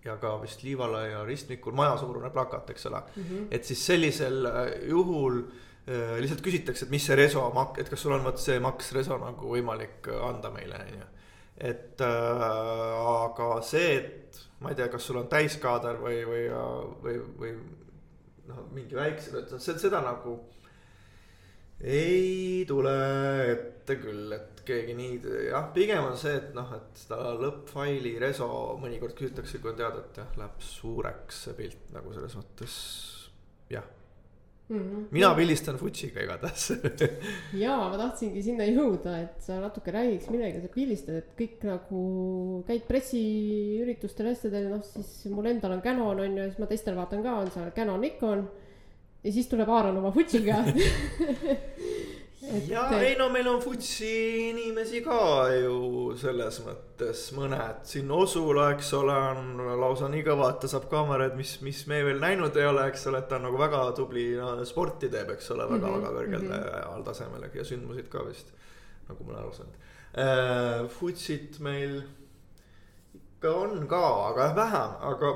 ja ka vist Liivala ja Ristmikul majasuurune plakat, eks ole mm. -hmm. et siis sellisel äh, juhul äh, lihtsalt küsitakse, et mis see reso mak-, et kas sul on vot see maks reso nagu võimalik äh, anda meile, on ju. et äh, aga see, et ma ei tea, kas sul on täiskaader või, või, või, või noh, mingi väiksem, et see, seda nagu ei tule ette küll, et keegi nii, jah, pigem on see, et noh, et seda lõppfaili reso mõnikord küsitakse, kui on teada, et jah, läheb suureks see pilt nagu selles mõttes, jah mm. -hmm. mina pildistan Fujiga igatahes jaa, ma tahtsingi sinna jõuda, et sa natuke räägiks, millega sa pildistad, et kõik nagu käid pressiüritustel, asjadel, noh siis mul endal on Canon on ju, ja siis ma teistel vaatan ka, on seal Canon, Nikon. ja siis tuleb Aaron oma Fujiga et.... ja ei no meil on Futsi inimesi ka ju selles mõttes mõned, siin Osula, eks ole, on lausa nii kõva, et ta saab kaameraid, mis, mis me veel näinud ei ole, eks ole, et ta on nagu väga tubli no, sporti teeb, eks ole, väga-väga mm -hmm. kõrgel mm -hmm. alltasemel ja sündmuseid ka vist, nagu ma olen aru saanud äh,. Futsit meil ikka on ka, aga vähem, aga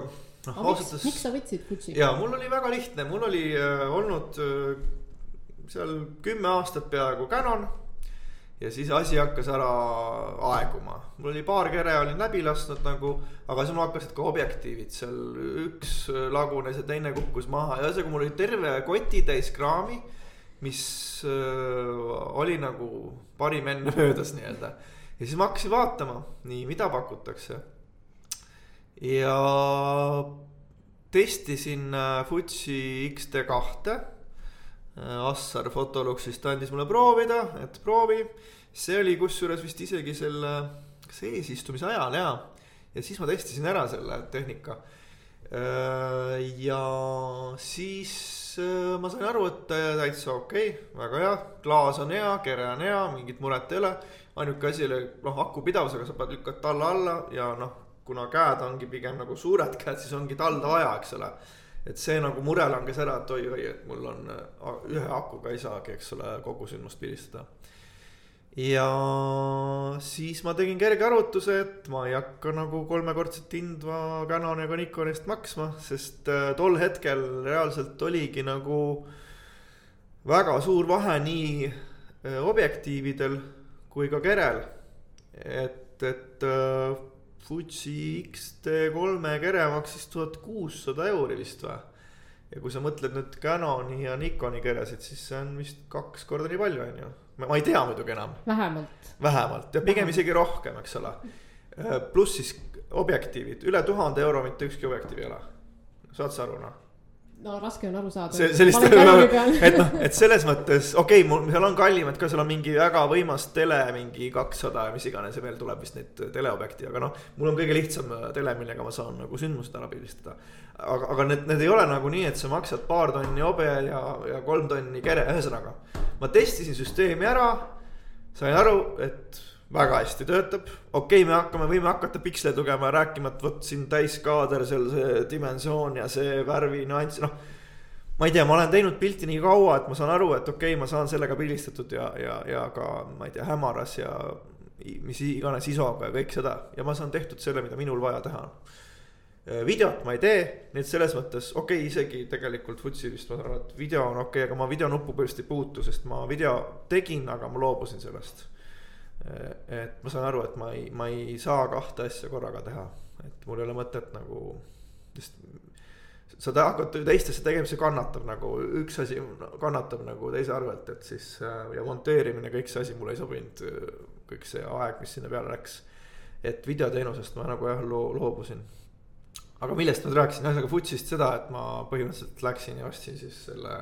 noh, ausalt öeldes. miks sa võtsid Futsi? ja mul oli väga lihtne, mul oli äh, olnud äh, seal kümme aastat peaaegu Canon. ja siis asi hakkas ära aeguma, mul oli paar kere olin läbi lasknud nagu, aga siis mul hakkasid ka objektiivid seal, üks lagunes ja teine kukkus maha ja ühesõnaga mul oli terve kotitäis kraami. mis äh, oli nagu parim enne möödas nii-öelda ja siis ma hakkasin vaatama, nii, mida pakutakse. ja testisin äh, Futsi X-T kahte Assar Fotoluxist andis mulle proovida, et proovi. see oli kusjuures vist isegi selle, kas eesistumise ajal ja, ja siis ma testisin ära selle tehnika. Äh, ja siis äh, ma sain aru, et täitsa okei okay,, väga hea, klaas on hea, kere on hea, mingit muret ei ole. ainuke asi oli noh, aku pidavusega sa pead lükkad talla alla ja noh, kuna käed ongi pigem nagu suured käed, siis ongi talda vaja, eks ole et see nagu mure langes ära, et oi-oi, et mul on ühe akuga ei saagi, eks ole, kogu sündmust pildistada. ja siis ma tegin kerge arvutuse, et ma ei hakka nagu kolmekordset hindva Canoni ega Nikoni eest maksma, sest äh, tol hetkel reaalselt oligi nagu väga suur vahe nii äh, objektiividel kui ka kerel. et, et äh, Fuji X-T3 kere maksis tuhat kuussada euri vist või? ja kui sa mõtled nüüd Canoni ja Nikoni keresid, siis see on vist kaks korda nii palju, on ju. ma ei tea muidugi enam. vähemalt. vähemalt ja pigem isegi rohkem, eks ole. Äh, pluss siis objektiivid, üle tuhande euro mitte ükski objektiiv ei ole. saad sa aru noh no raske on aru saada. see, sellist, et noh, et selles mõttes okei okay,, mul seal on kallimad ka, seal on mingi väga võimas tele, mingi kakssada ja mis iganes ja veel tuleb vist neid teleobjekti, aga noh. mul on kõige lihtsam äh, tele, millega ma saan nagu sündmused ära pildistada. aga, aga need, need ei ole nagu nii, et sa maksad paar tonni hobe ja, ja kolm tonni kere, ühesõnaga. ma testisin süsteemi ära, sain aru, et väga hästi töötab, okei okay,, me hakkame, võime hakata piksleid lugema rääkima, et vot siin täiskaader, seal see dimensioon ja see värvi nüanss, noh. ma ei tea, ma olen teinud pilti nii kaua, et ma saan aru, et okei okay,, ma saan sellega pildistatud ja, ja, ja ka ma ei tea, hämaras ja mis iganes ISO-ga ja kõik seda ja ma saan tehtud selle, mida minul vaja teha on Äh, videot ma ei tee, nii et selles mõttes okei okay,, isegi tegelikult Futsi vist ma aru, et video on okei okay,, aga ma videonuppu põhimõtteliselt ei puutu, sest ma video tegin, aga ma loobusin sellest. Et ma saan aru, et ma ei, ma ei saa kahte asja korraga teha, et mul ei ole mõtet nagu, sest sa hakkad teistesse tegemisse kannatab nagu üks asi kannatab nagu teise arvelt, et siis äh, ja monteerimine, kõik see asi mulle ei sobinud. kõik see aeg, mis sinna peale läks. et videoteenusest ma nagu jah loo-, loobusin aga millest ma rääkisin, ühesõnaga Futsist seda, et ma põhimõtteliselt läksin ja ostsin siis selle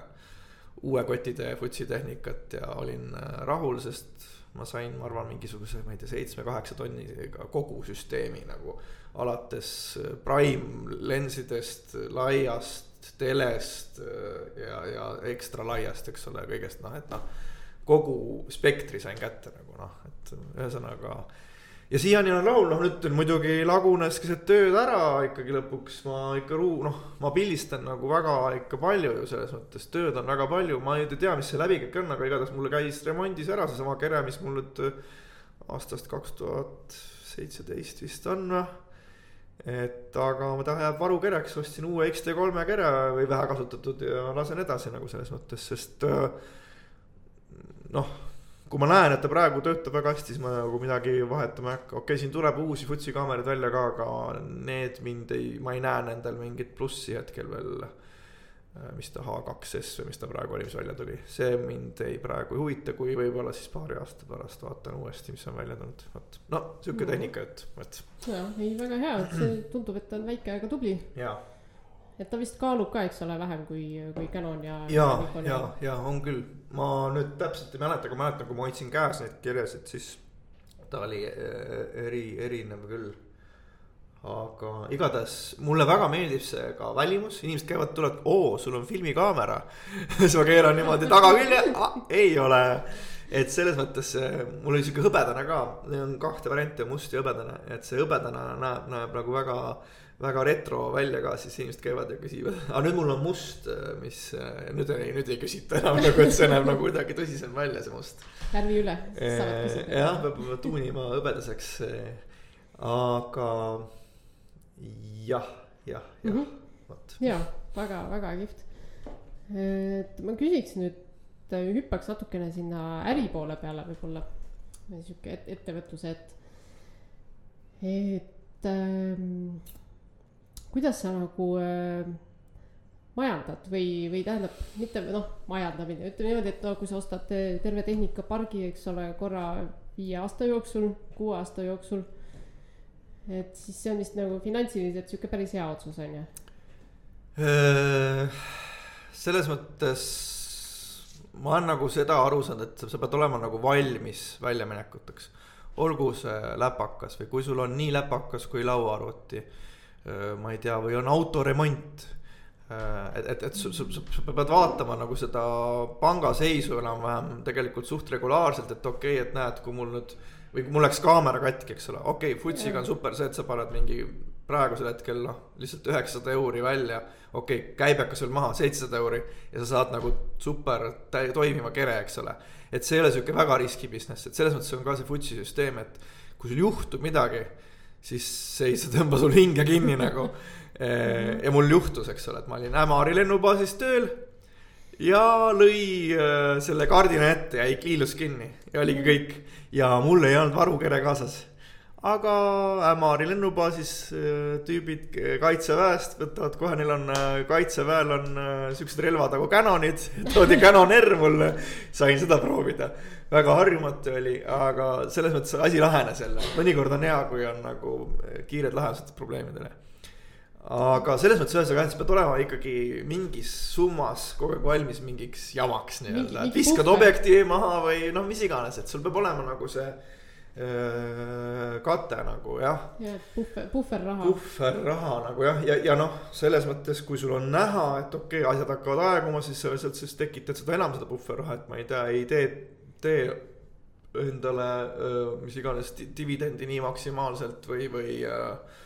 uue kotitäie Futsi tehnikat ja olin äh, rahul, sest ma sain, ma arvan, mingisuguse, ma ei tea, seitsme-kaheksa tonniga kogu süsteemi nagu. alates äh, prime lensidest, laiast, telest äh, ja, ja ekstra laiast, eks ole, kõigest noh, et noh. kogu spektri sain kätte nagu noh, et ühesõnaga ja siiani olen rahul, noh nüüd muidugi lagunes keset tööd ära ikkagi lõpuks. Ma ikka ruu-, noh, ma pildistan nagu väga ikka palju ju selles mõttes, tööd on väga palju, ma ei tea, mis see läbikäik on, aga igatahes mulle käis remondis ära seesama kere, mis mul nüüd aastast kaks tuhat seitseteist vist on noh. et aga ta jääb varukereks, ostsin uue X-T3 kere või vähe kasutatud ja lasen edasi nagu selles mõttes, sest noh kui ma näen, et ta praegu töötab väga hästi, siis ma nagu midagi vahetama ei hakka, okei okay,, siin tuleb uusi Futsi kaameraid välja ka, aga need mind ei, ma ei näe nendel mingit plussi hetkel veel. Äh, mis ta H2S või mis ta praegu oli, mis välja tuli, see mind ei praegu ei huvita, kui võib-olla siis paari aasta pärast vaatan uuesti, mis on välja tulnud, vot. no sihuke tehnika jutt, vot. ja, ei väga hea, et see tundub, et ta on väike, aga tubli. jaa et ta vist kaalub ka, eks ole, vähem kui, kui Canon ja. ja, ja, ja on küll, ma nüüd täpselt ei mäleta, aga mäletan, kui ma hoidsin käes neid kirjasid, siis ta oli äh, eri, erinev küll. aga igatahes mulle väga meeldib see ka välimus, inimesed käivad, tulevad, oo, sul on filmikaamera. Siis ma keeran niimoodi tagakülje. Ei ole. Et selles mõttes mul oli sihuke hõbedane ka, on kahte varianti, must ja hõbedane, et see hõbedane näeb, näeb nagu väga väga retro välja ka, siis inimesed käivad ja küsivad, aga nüüd mul on must, mis nüüd ei, nüüd ei küsita enam nagu, et see näeb nagu kuidagi tõsisem välja, see must. värvi üle. jah, peab tuunima hõbedaseks. aga jah, jah, jah -hmm. vot. ja väga, väga kihvt. et ma küsiks nüüd, hüppaks natukene sinna äri poole peale võib-olla. sihuke et, ettevõtluse, et, et ähm, kuidas sa nagu äh, majandad või, või tähendab, mitte noh, majandamine, ütleme niimoodi, et no kui sa ostad terve tehnikapargi, eks ole, korra viie aasta jooksul, kuue aasta jooksul. et siis see on vist nagu finantsiliselt sihuke päris hea otsus, on ju? Äh, selles mõttes ma olen nagu seda aru saanud, et sa pead olema nagu valmis väljaminekuteks. olgu see läpakas või kui sul on nii läpakas kui lauaarvuti Äh, ma ei tea, või on autoremont. Et, et, et sa, sa, sa pead vaatama nagu seda pangaseisu enam-vähem tegelikult suht regulaarselt, et okei okay,, et näed, kui mul nüüd. või kui mul läks kaamera katki, eks ole, okei okay,, Futsiga on super see, et sa paned mingi praegusel hetkel noh, lihtsalt üheksasada euri välja. okei okay,, käibekas veel maha, seitsesada euri ja sa saad nagu super toimiva kere, eks ole. et see ei ole sihuke väga riski business, et selles mõttes on ka see Futsi süsteem, et kui sul juhtub midagi siis see ei tõmba sul hinge kinni nagu. Eh, ja mul juhtus, eks ole, et ma olin Ämari lennubaasis tööl ja lõi äh, selle kardina ette ja ei kliilus kinni ja oligi kõik. ja mul ei olnud varukere kaasas. aga Ämari lennubaasis äh, tüübid kaitseväest võtavad kohe, neil on äh, kaitseväel on siuksed relvad nagu Canonid, toodi Canon R mulle, sain seda proovida väga harjumatu oli, aga selles mõttes asi lahenes jälle, mõnikord on hea, kui on nagu kiired lahendused probleemidele. aga selles mõttes ühesõnaga jah, sa pead olema ikkagi mingis summas kogu aeg valmis mingiks jamaks nii-öelda, et viskad objektiivi maha või noh, mis iganes, et sul peab olema nagu see kate nagu jah. jah, puhver, puhverraha. puhverraha nagu jah, ja, ja, ja noh, selles mõttes, kui sul on näha, et okei okay,, asjad hakkavad aeguma, siis sa lihtsalt siis tekitad seda enam seda puhverraha, et ma ei tea, ei tee tee endale mis iganes dividendi nii maksimaalselt või, või äh,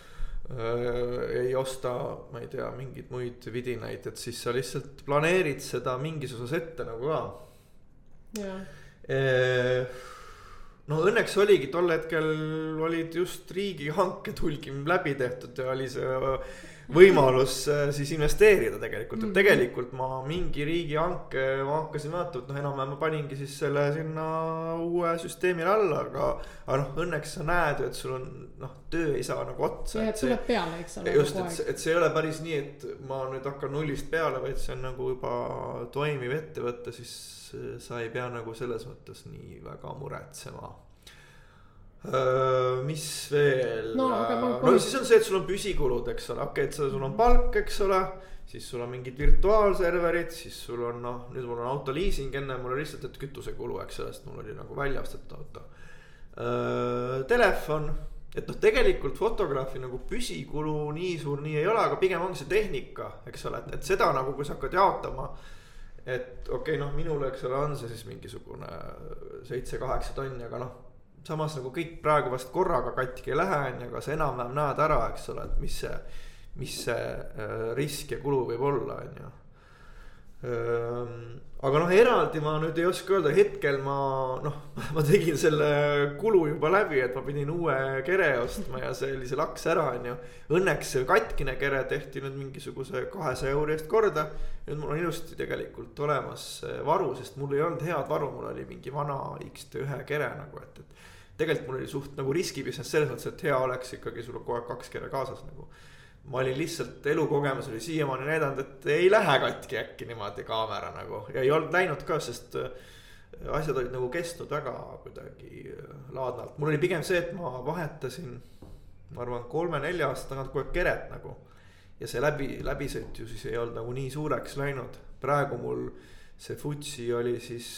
ei osta, ma ei tea, mingeid muid vidinaid, et siis sa lihtsalt planeerid seda mingis osas ette nagu ka. no õnneks oligi tol hetkel olid just riigihanked hulgim läbi tehtud ja oli see võimalus äh, siis investeerida tegelikult, et mhm. tegelikult ma mingi riigihanke, ma hakkasin vaatama, et noh, enam-vähem ma paningi siis selle sinna uue süsteemile alla, aga. aga noh, õnneks sa näed ju, et sul on noh, töö ei saa nagu otsa. jah, et tuleb peale, eks ole. just, et, et see ei ole päris nii, et ma nüüd hakkan nullist peale, vaid see on nagu juba toimiv ettevõte, siis sa ei pea nagu selles mõttes nii väga muretsema mis veel? no, no siis on see, et sul on püsikulud, eks ole, okei okay,, et sul on palk, eks ole. siis sul on mingid virtuaalserverid, siis sul on noh, nüüd mul on autoliising, enne mul oli lihtsalt, et kütusekulu, eks ole, sest mul oli nagu välja ostetud auto. Telefon, et noh, tegelikult fotograafi nagu püsikulu nii suur nii ei ole, aga pigem ongi see tehnika, eks ole, et, et seda nagu, kui sa hakkad jaotama et okei okay,, noh, minule, eks ole, on see siis mingisugune seitse-kaheksa tonni, aga noh samas nagu kõik praegu vast korraga katki ei lähe, on ju, aga sa enam-vähem näed ära, eks ole, et mis see, mis see äh, risk ja kulu võib olla, on ju. aga noh, eraldi ma nüüd ei oska öelda, hetkel ma noh, ma tegin selle kulu juba läbi, et ma pidin uue kere ostma ja see oli see laks ära, on ju. Õnneks see katkine kere tehti nüüd mingisuguse kahesaja euri eest korda. nüüd mul on ilusti tegelikult olemas varu, sest mul ei olnud head varu, mul oli mingi vana X-T1 kere nagu, et, et tegelikult mul oli suht nagu riski business selles mõttes, et hea oleks ikkagi sul kogu aeg kaks kere kaasas nagu. ma olin lihtsalt elukogemus oli siiamaani näidanud, et ei lähe katki äkki niimoodi kaamera nagu ja ei olnud läinud ka, sest äh, asjad olid nagu kestnud väga kuidagi äh, laadnalt, mul oli pigem see, et ma vahetasin. ma arvan, kolme-nelja aasta tagant kogu aeg keret nagu. ja see läbi, läbisõit ju siis ei olnud nagu nii suureks läinud, praegu mul see Futsi oli siis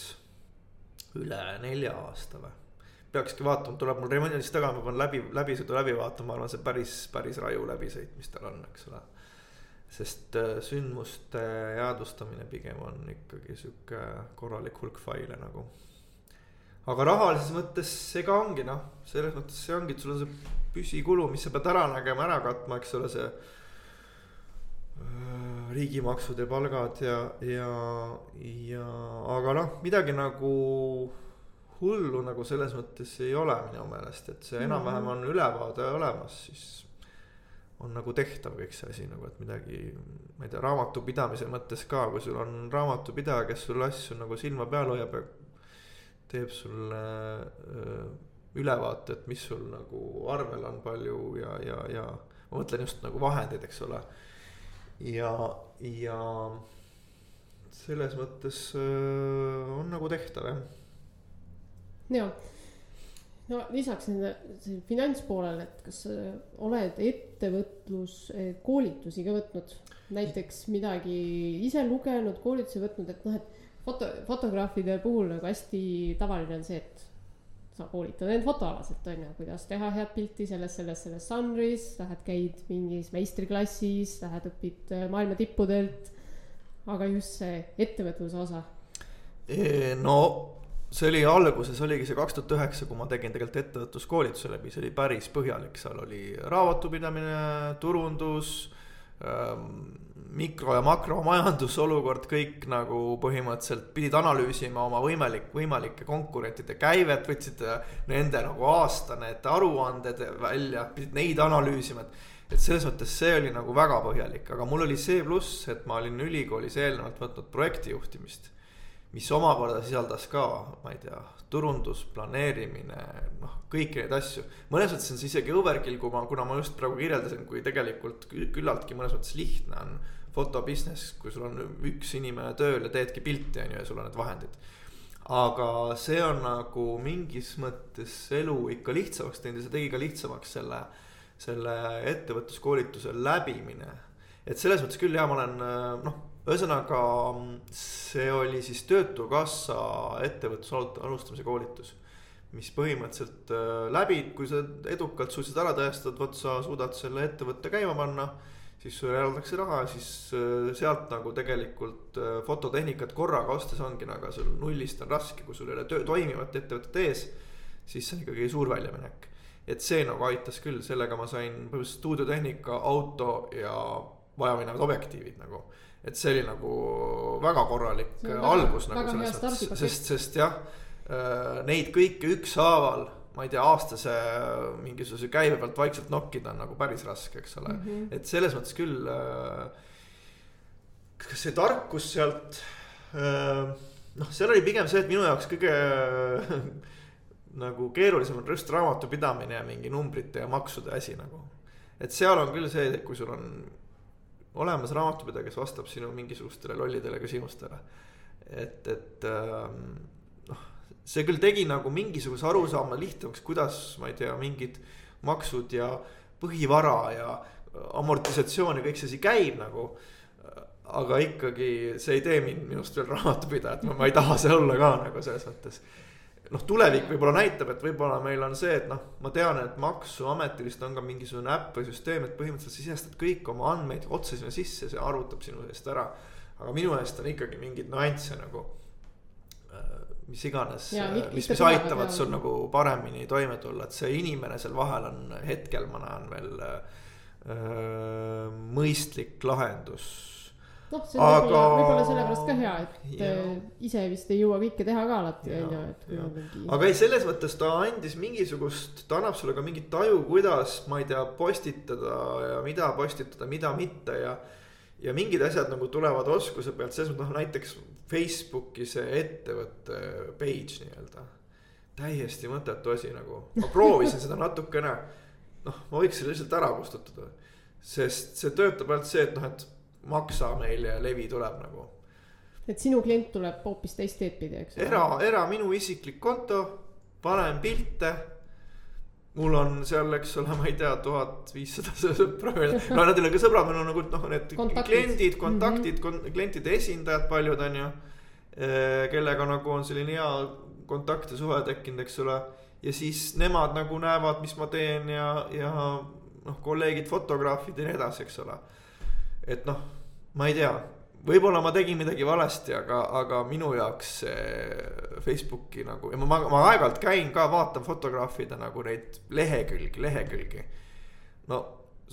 üle nelja aasta või peakski vaatama, tuleb mul remondist taga, ma pean läbi, läbisõidu läbi vaatama, ma arvan, see päris, päris raju läbisõit, mis tal on, eks ole. sest äh, sündmuste jäädvustamine pigem on ikkagi sihuke korralik hulk faile nagu. aga rahalises mõttes ka ongi noh, selles mõttes see ongi, et sul on see püsikulu, mis sa pead ära nägema, ära katma, eks ole, see äh, riigimaksud ja palgad ja, ja, ja aga noh, midagi nagu hullu nagu selles mõttes ei ole minu meelest, et see enam-vähem on ülevaade olemas, siis on nagu tehtav kõik see asi nagu, et midagi, ma ei tea, raamatupidamise mõttes ka, kui sul on raamatupidaja, kes sulle asju nagu silma peal hoiab ja teeb sulle ülevaate, et mis sul nagu arvel on palju ja, ja, ja ma mõtlen just nagu vahendeid, eks ole. ja, ja selles mõttes on nagu tehtav jah ja, no lisaks nende finantspoolele, et kas sa oled ettevõtluskoolitusi ka võtnud, näiteks midagi ise lugenud, koolitusi võtnud, et noh, et foto, fotograafide puhul nagu hästi tavaline on see, et sa koolitad end fotoalaselt, on ju, kuidas teha head pilti selles, selles, selles žanris, lähed, käid mingis meistriklassis, lähed, õpid äh, maailma tippudelt. aga just see ettevõtluse osa. no see oli alguses oligi see kaks tuhat üheksa, kui ma tegin tegelikult ettevõtluskoolituse läbi, see oli päris põhjalik, seal oli raamatupidamine, turundus ähm,. mikro- ja makromajandusolukord, kõik nagu põhimõtteliselt pidid analüüsima oma võimalik, võimalike konkurentide käivet, võtsid nende nagu aasta need aruanded välja, pidid neid analüüsima, et et selles mõttes see oli nagu väga põhjalik, aga mul oli see pluss, et ma olin ülikoolis eelnevalt võtnud projektijuhtimist mis omakorda sisaldas ka, ma ei tea, turundus, planeerimine, noh, kõiki neid asju. mõnes mõttes on see isegi overkill, kui ma, kuna ma just praegu kirjeldasin, kui tegelikult küllaltki mõnes mõttes lihtne on foto business, kui sul on üks inimene tööl ja teedki pilti, on ju, ja sul on need vahendid. aga see on nagu mingis mõttes elu ikka lihtsamaks teinud ja see tegi ka lihtsamaks selle, selle ettevõtluskoolituse läbimine. et selles mõttes küll ja ma olen noh ühesõnaga, see oli siis Töötukassa ettevõtluse alustamise koolitus. mis põhimõtteliselt äh, läbi, kui sa edukalt suutsid ära tõestada, vot sa suudad selle ettevõtte käima panna. siis sulle eraldatakse raha ja siis äh, sealt nagu tegelikult äh, fototehnikat korraga ostes ongi nagu sul nullist on raske, kui sul ei ole töö, toimivat ettevõtet ees. siis see on ikkagi suur väljaminek. et see nagu aitas küll, sellega ma sain põhimõtteliselt stuudiotehnika, auto ja vajaminevad objektiivid nagu. Et see oli nagu väga korralik algus väga, nagu selles mõttes, sest, sest jah, äh, neid kõiki ükshaaval ma ei tea, aastase mingisuguse käibe pealt vaikselt nokkida on nagu päris raske, eks ole mm. -hmm. et selles mõttes küll äh,. kas see tarkus sealt äh,, noh, seal oli pigem see, et minu jaoks kõige äh, nagu keerulisem on just raamatupidamine ja mingi numbrite ja maksude asi nagu. et seal on küll see, et kui sul on olemas raamatupidaja, kes vastab sinu mingisugustele lollidele küsimustele. et, et äh, see küll tegi nagu mingisuguse arusaama lihtsamaks, kuidas, ma ei tea, mingid maksud ja põhivara ja amortisatsioon ja kõik see asi käib nagu. aga ikkagi see ei tee mind minust veel raamatupidajat, ma, ma ei taha see olla ka nagu selles mõttes. Noh, tulevik võib-olla näitab, et võib-olla meil on see, et noh, ma tean, et maksuametil vist on ka mingisugune äpp või süsteem, et põhimõtteliselt sisestad kõik oma andmeid otse sinna sisse, see arvutab sinu eest ära. aga minu eest on ikkagi mingeid nüansse nagu mis iganes, mis, mis aitavad sul nagu paremini toime tulla, et see inimene seal vahel on hetkel, ma näen veel äh, mõistlik lahendus. Noh, see on aga... võib-olla, võib-olla sellepärast ka hea, et ja. Äh, ise vist ei jõua kõike teha ka alati, on ju, et kui on mingi. aga ei, selles mõttes ta andis mingisugust, ta annab sulle ka mingit taju, kuidas, ma ei tea, postitada ja mida postitada, mida mitte ja ja mingid asjad nagu tulevad oskuse pealt, selles mõttes noh, näiteks Facebooki see ettevõtte page nii-öelda. täiesti mõttetu asi nagu, ma proovisin seda natukene. noh, ma võiks selle lihtsalt ära kustutada. sest see töötab ainult see, et noh, et maksa meile ja levi tuleb nagu. et sinu klient tuleb hoopis teist teed pidi, eks era, era minu isiklik konto, panen pilte mul on seal, eks ole, ma ei tea, tuhat viissada sõpra veel, no nad ei ole ka sõbrad, meil on nagu noh, need kontaktid. kliendid, kontaktid mm, -hmm. klientide esindajad, paljud on ju. Eh, kellega nagu on selline hea kontakt ja suhe tekkinud, eks ole. ja siis nemad nagu näevad, mis ma teen ja, ja noh, kolleegid, fotograafid ja nii edasi, eks ole. Et noh, ma ei tea, võib-olla ma tegin midagi valesti, aga, aga minu jaoks see Facebooki nagu ja ma, ma, ma aeg-ajalt käin ka, vaatan fotograafide nagu neid lehekülgi, lehekülgi. no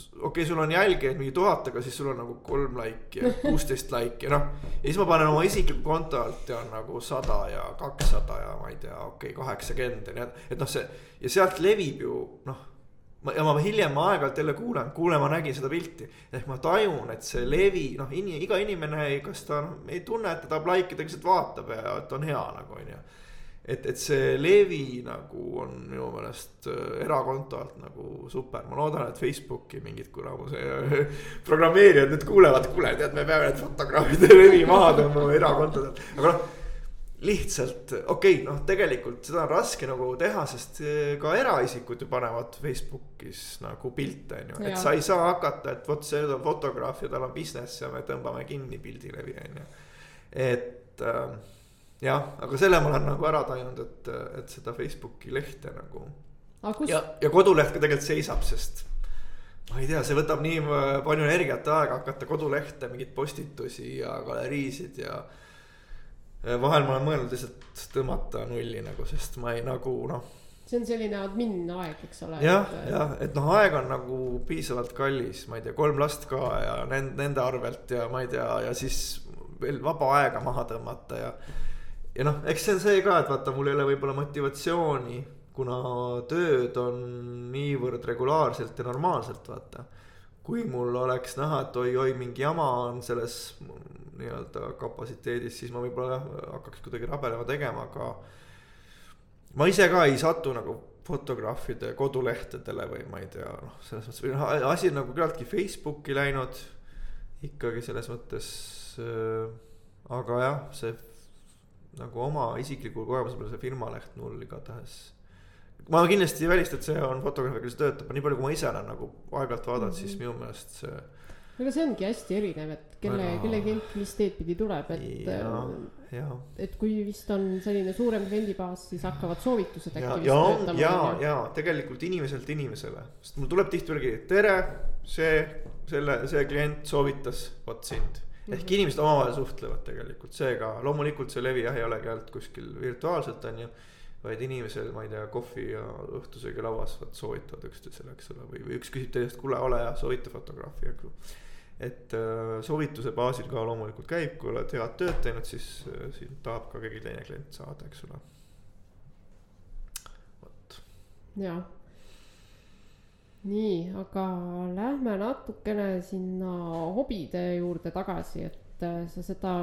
okei okay,, sul on jälgijaid mingi tuhat, aga siis sul on nagu kolm laiki ja kuusteist laiki, noh. ja siis ma panen oma isikliku konto alt ja on nagu sada ja kakssada ja ma ei tea, okei okay,, kaheksakümmend ja nii, et noh, see ja sealt levib ju noh ma, ja ma hiljem aeg-ajalt jälle kuulen, kuule, ma nägin seda pilti. ehk ma tajun, et see levi, noh, ini-, iga inimene, kas ta noh, ei tunne, et ta tahab like ida, lihtsalt vaatab ja et on hea nagu on ju. et, et see levi nagu on minu meelest äh, erakonto alt nagu super, ma loodan, et Facebooki mingid kuramuse programmeerijad nüüd kuulevad, kuule, tead, me peame need fotograafide levi maha tõmbama erakontodelt, aga noh lihtsalt okei okay,, noh, tegelikult seda on raske nagu teha, sest eh, ka eraisikud ju panevad Facebookis nagu pilte, on ju, et sa ei saa hakata, et vot see on fotograaf ja tal on business ja me tõmbame kinni pildilevi, on ju. et äh, jah, aga selle ma olen nagu ära tajunud, et, et seda Facebooki lehte nagu. ja, ja koduleht ka tegelikult seisab, sest ma ei tea, see võtab nii palju energiat aega hakata kodulehte, mingeid postitusi ja galeriisid ja Äh, vahel ma olen mõelnud lihtsalt tõmmata nulli nagu, sest ma ei nagu noh. see on selline admin aeg, eks ole. jah, jah, et noh, aeg on nagu piisavalt kallis, ma ei tea, kolm last ka ja nende, nende arvelt ja ma ei tea, ja siis veel vaba aega maha tõmmata ja. ja noh, eks see on see ka, et vaata, mul ei ole võib-olla motivatsiooni, kuna tööd on niivõrd regulaarselt ja normaalselt, vaata kui mul oleks näha, et oi-oi, mingi jama on selles nii-öelda kapatsiteedis, siis ma võib-olla jah, hakkaks kuidagi rabelema tegema, aga. ma ise ka ei satu nagu fotograafide kodulehtedele või ma ei tea, noh, selles mõttes või noh, asi on nagu küllaltki Facebooki läinud. ikkagi selles mõttes äh,, aga jah, see nagu oma isiklikul kogemusel see firmaleht mul igatahes ma kindlasti ei välista, et see on fotograafiga, kes töötab, nii palju kui ma ise olen nagu aeg-ajalt vaadanud mm, -hmm. siis minu meelest see aga see ongi hästi erinev, et kelle Väga..., kelle klient mis teed pidi tuleb, et. Äh, et kui vist on selline suurem kliendibaas, siis hakkavad soovitused äkki töötama. ja, ja, ja tegelikult inimeselt inimesele, sest mul tuleb tihtipeale, tere, see, selle, see klient soovitas vot sind ehk mm -hmm. inimesed omavahel suhtlevad tegelikult, seega loomulikult see levi jah ei olegi ainult kuskil virtuaalselt on ju vaid inimesel, ma ei tea, kohvi ja õhtusöögi lauas, vot soovitavad üksteisele, eks ole, või, või üks küsib teisest, kuule, ole hea, soovita fotograafi, eks ju. Et äh, soovituse baasil ka loomulikult käib, kui oled head tööd teinud, siis äh,, siis tahab ka keegi teine klient saada, eks ole. vot. jah. nii, aga lähme natukene sinna hobide juurde tagasi, et äh, sa seda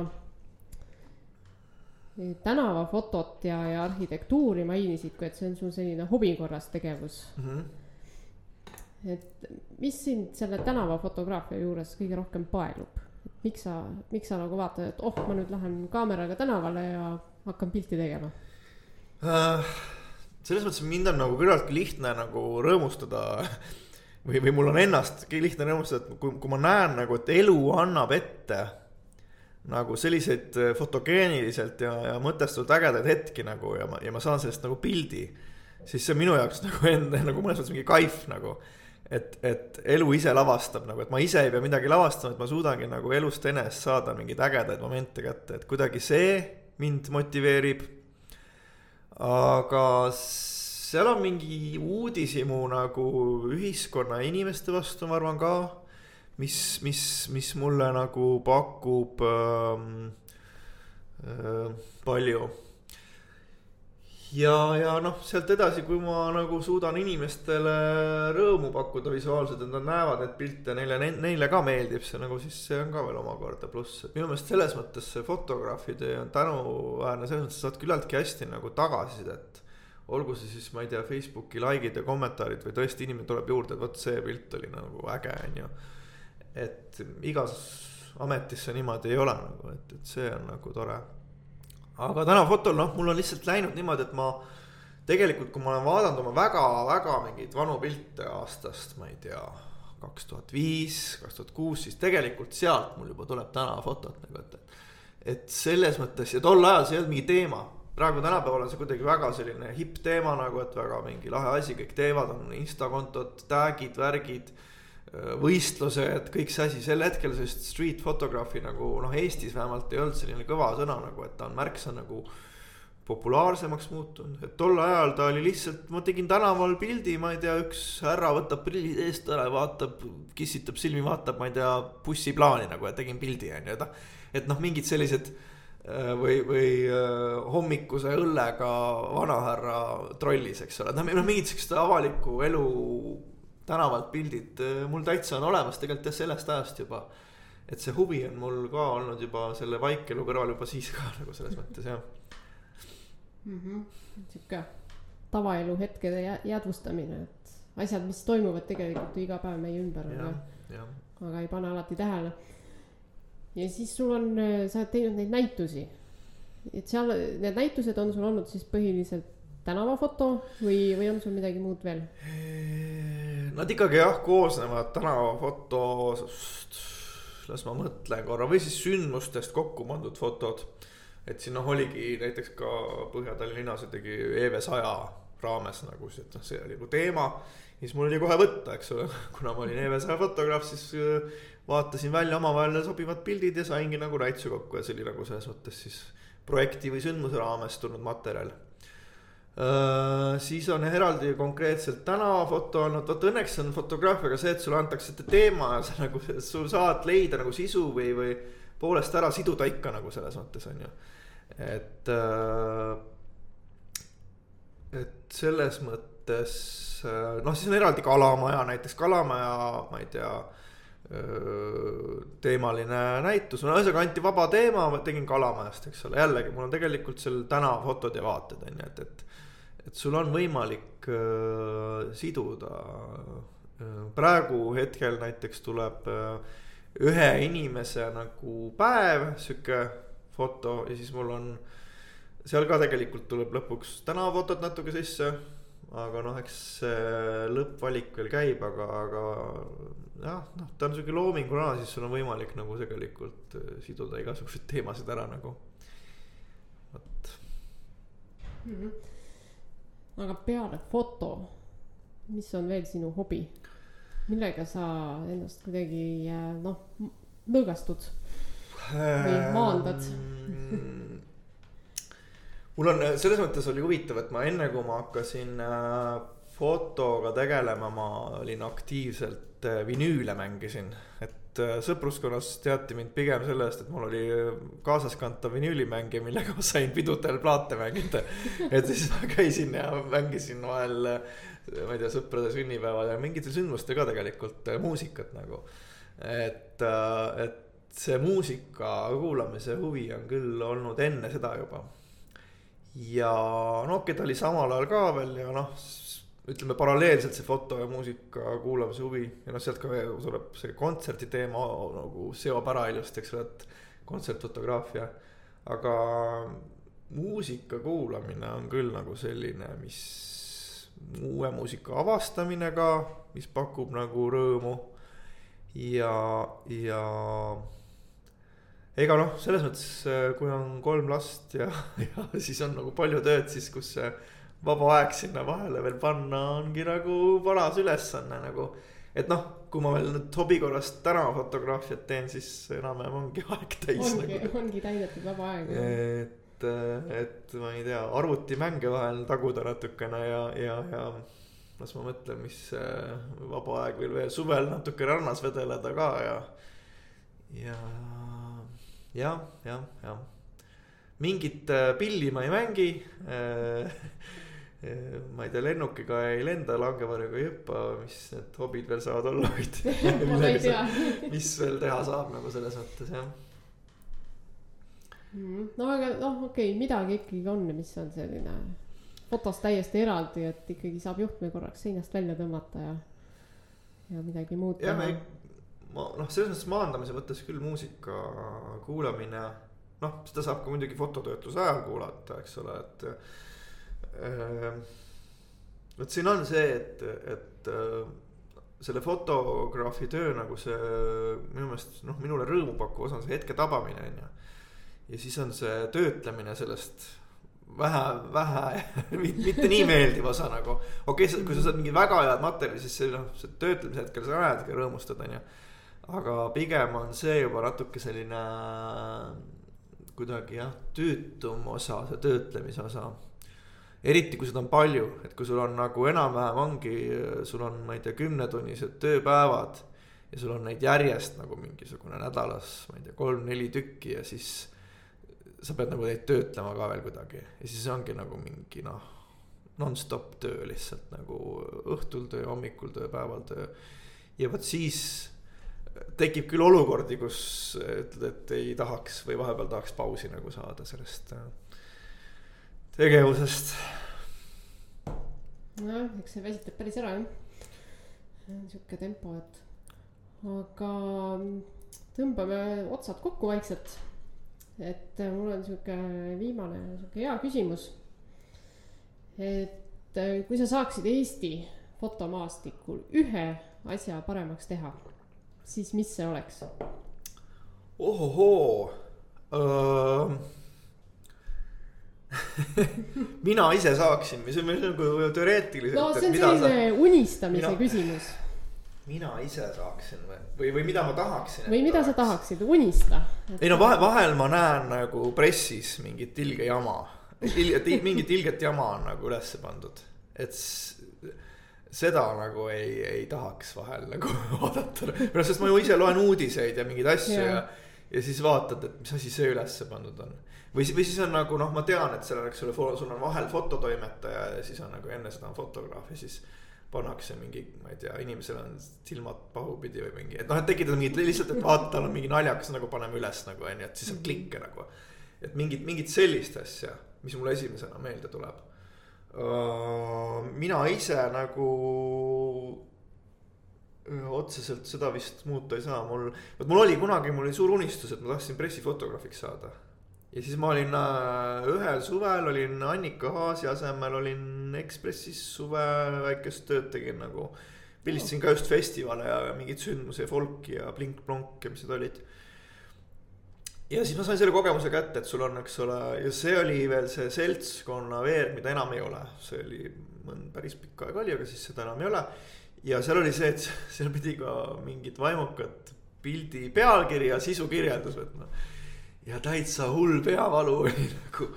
tänavafotot ja, ja arhitektuuri mainisid, kui et see on sul selline hobi korras tegevus mm. -hmm. Et mis sind selle tänavafotograafia juures kõige rohkem paelub? miks sa, miks sa nagu vaatad, et oh, ma nüüd lähen kaameraga tänavale ja hakkan pilti tegema uh,? selles mõttes mind on nagu küllaltki lihtne nagu rõõmustada või, või mul on ennastki lihtne rõõmustada, et kui, kui ma näen nagu, et elu annab ette nagu selliseid äh, fotogeeniliselt ja, ja mõtestatult ägedaid hetki nagu ja ma, ja ma saan sellest nagu pildi. siis see on minu jaoks nagu enda nagu mõnes mõttes mingi kaif nagu. Et, et elu ise lavastab nagu, et ma ise ei pea midagi lavastama, et ma suudangi nagu elust enesest saada mingeid ägedaid momente kätte, et kuidagi see mind motiveerib. aga seal on mingi uudishimu nagu ühiskonna ja inimeste vastu, ma arvan ka mis, mis, mis mulle nagu pakub ähm, äh, palju. Ja, ja noh, sealt edasi, kui ma nagu suudan inimestele rõõmu pakkuda visuaalselt, et nad näevad neid pilte, neile, neile ka meeldib see nagu, siis see on ka veel omakorda pluss, et minu meelest selles mõttes see fotograafi töö on tänuväärne, selles mõttes saad küllaltki hästi nagu tagasisidet. Olgu see siis, ma ei tea, Facebooki like'id ja kommentaarid või tõesti inimene tuleb juurde, et vot see pilt oli nagu äge, on ju et igas ametis see niimoodi ei ole nagu, et, et see on nagu tore. Aga täna fotol, noh, mul on lihtsalt läinud niimoodi, et ma tegelikult, kui ma olen vaadanud oma väga-väga mingeid vanu pilte aastast, ma ei tea, kaks tuhat viis, kaks tuhat kuus, siis tegelikult sealt mul juba tuleb tänavafotot nagu, et. et selles mõttes ja tol ajal see ei olnud mingi teema, praegu tänapäeval on see kuidagi väga selline hipp teema nagu, et väga mingi lahe asi, kõik teevad, on insta kontod, tag'id, värgid võistlused, kõik see asi, sel hetkel sellist street photography nagu noh, Eestis vähemalt ei olnud selline kõva sõna nagu, et ta on märksa nagu populaarsemaks muutunud, et tol ajal ta oli lihtsalt, ma tegin tänaval pildi, ma ei tea, üks härra võtab prillid eest ära ja vaatab, kissitab silmi, vaatab, ma ei tea, bussiplaani nagu ja tegin pildi on ju, et. et noh, mingid sellised äh, või, või äh, hommikuse õllega vanahärra trollis, eks ole, noh mingid siuksed avaliku elu tänavalt pildid äh, mul täitsa on olemas tegelikult jah sellest ajast juba. et see huvi on mul ka olnud juba selle vaikelu kõrval juba siis ka nagu selles mõttes jah mm -hmm.. sihuke tavaelu hetkede jäädvustamine, et asjad, mis toimuvad tegelikult ju iga päev meie ümber, aga, aga ei pane alati tähele. ja siis sul on, sa oled teinud neid näitusi. et seal need näitused on sul olnud siis põhiliselt tänavafoto või, või on sul midagi muud veel? Nad ikkagi jah, koosnevad tänavafotost, las ma mõtlen korra, või siis sündmustest kokku pandud fotod. et siin noh, oligi näiteks ka Põhja-Tallinna linnas tegi EV saja raames nagu see, et noh, see oli nagu teema. siis mul oli kohe võtta, eks ole, kuna ma olin EV saja fotograaf, siis äh, vaatasin välja omavahel sobivad pildid ja saingi nagu näituse kokku. Ja see oli nagu selles mõttes siis projekti või sündmuse raames tulnud materjal siis on eraldi konkreetselt tänavafoto olnud, vot õnneks on fotograafiaga see, et sulle antakse teema ja sa nagu, sul saad leida nagu sisu või, või poolest ära siduda ikka nagu selles mõttes on ju. et uh,, et selles mõttes uh, noh, siis on eraldi Kalamaja näiteks, Kalamaja, ma ei tea teemaline näitus, ühesõnaga anti vaba teema, ma tegin Kalamajast, eks ole, jällegi mul on tegelikult seal tänavafotod ja vaated on ju, et, et et sul on võimalik äh, siduda äh,. praegu hetkel näiteks tuleb äh, ühe inimese nagu päev, sihuke foto ja siis mul on seal ka tegelikult tuleb lõpuks tänavafotod natuke sisse. aga noh, eks lõppvalik veel käib, aga, aga jah, noh, ta on sihuke loominguline ala, siis sul on võimalik nagu tegelikult äh, siduda igasuguseid teemasid ära nagu, vot mm. -hmm. Aga peale foto, mis on veel sinu hobi? millega sa ennast kuidagi äh, noh, lõõgastud või maandad mm, mul on, selles mõttes oli huvitav, et ma enne, kui ma hakkasin äh, fotoga tegelema, ma olin aktiivselt äh, vinüüle mängisin. et sõpruskonnas teati mind pigem selle eest, et mul oli kaasaskantav vinüülimängija, millega ma sain pidudel plaate mängida. et siis ma käisin ja mängisin vahel, ma ei tea, sõprade sünnipäeval ja mingitel sündmustel ka tegelikult muusikat nagu. et, et see muusika kuulamise huvi on küll olnud enne seda juba ja Nokia ta oli samal ajal ka veel ja noh, ütleme paralleelselt see foto ja muusika kuulamise huvi ja noh, sealt ka tuleb see kontserdi teema nagu seob ära ilusti, eks ole, et kontsertfotograafia. aga muusika kuulamine on küll nagu selline, mis uue muusika avastamine ka, mis pakub nagu rõõmu ja, ja ega noh, selles mõttes, kui on kolm last ja, ja siis on nagu palju tööd, siis kus see vaba aeg sinna vahele veel panna ongi nagu paras ülesanne nagu. et noh, kui ma veel nüüd hobi korras tänavafotograafiat teen, siis enam-vähem ongi aeg täis. ongi nagu., ongi täidetud vaba aeg. et, äh, et ma ei tea, arvutimänge vahel taguda natukene ja, ja, ja las ma mõtlen, mis vaba aeg veel veel suvel natuke rannas vedeleda ka ja, ja jah, jah, jah. mingit äh, pilli ma ei mängi äh, äh, ma ei tea, lennukiga ei lenda, langevarjuga ei hüppa, mis need hobid veel saavad olla, tea. mis veel teha saab nagu selles mõttes jah mm,. no aga noh, okei okay,, midagi ikkagi on, mis on selline fotost täiesti eraldi, et ikkagi saab juhtme korraks seinast välja tõmmata ja, ja midagi muud teha ma noh, selles mõttes maandamise mõttes küll muusika kuulamine, noh, seda saab ka muidugi fototöötluse ajal kuulata, eks ole, et. Vot siin on see, et, et äh, selle fotograafi töö nagu see minu meelest noh, minule rõõmu pakkuv osa on see hetke tabamine on ju. ja siis on see töötlemine sellest vähe, vähe mitte nii meeldiv osa nagu. okei okay,, kui sa saad mingi väga head materjali, siis see noh, see töötlemise hetkel sa näedki rõõmustad, on ju aga pigem on see juba natuke selline kuidagi jah, tüütum osa, see töötlemise osa. Eriti kui seda on palju, et kui sul on nagu enam-vähem ongi, sul on, ma ei tea, kümnetunnised tööpäevad. ja sul on neid järjest nagu mingisugune nädalas, ma ei tea, kolm-neli tükki ja siis. sa pead nagu neid töötlema ka veel kuidagi ja siis ongi nagu mingi noh, nonstop töö lihtsalt nagu õhtul töö, hommikul töö, päeval töö. ja vot siis tekib küll olukordi, kus ütled, et ei tahaks või vahepeal tahaks pausi nagu saada sellest äh, tegevusest. nojah, eks see väsitab päris ära jah. sihuke tempo, et aga tõmbame otsad kokku vaikselt. et äh, mul on sihuke viimane sihuke hea küsimus. et äh, kui sa saaksid Eesti fotomaastikul ühe asja paremaks teha siis mis see oleks? ohohoo uh... mina ise saaksin, see on nagu teoreetiliselt. no see on selline sa... unistamise mina... küsimus. mina ise saaksin või, või, või mida ma tahaksin. või mida tahaks. sa tahaksid, unista ei no vahe, vahel ma näen nagu pressis mingit ilge jama, mingit ilget jama on nagu ülesse pandud, et seda nagu ei, ei tahaks vahel nagu vaadata, sest ma ju ise loen uudiseid ja mingeid asju ja, ja, ja siis vaatad, et mis asi see ülesse pandud on. või, või siis on nagu noh, ma tean, et seal on, eks ole, sul on vahel fototoimetaja ja siis on nagu enne seda on fotograaf ja siis pannakse mingi, ma ei tea, inimesel on silmad pahupidi või mingi, et noh, et tekitada mingit lihtsalt, et vaata, tal on mingi naljakas nagu paneme üles nagu on ju, et siis saab mhm. klikke nagu. et mingit, mingit sellist asja, mis mulle esimesena meelde tuleb mina ise nagu otseselt seda vist muuta ei saa, mul, vot mul oli kunagi, mul oli suur unistus, et ma tahtsin pressifotograafiks saada. ja siis ma olin äh, ühel suvel olin Annika Haasi asemel olin Ekspressis suve väikest tööd tegin nagu. pildistasin ka just festivale ja mingeid sündmusi folki ja blink-plonk ja mis need olid. ja siis ma sain selle kogemuse kätte, et sul on, eks ole, ja see oli veel see seltskonna veer, mida enam ei ole, see oli mõnd päris pikka aega oli, aga siis seda enam ei ole. Ja seal oli see, et seal pidi ka mingit vaimukat pildi pealkiri ja sisukirjeldus võtma ja täitsa hull peavalu oli nagu,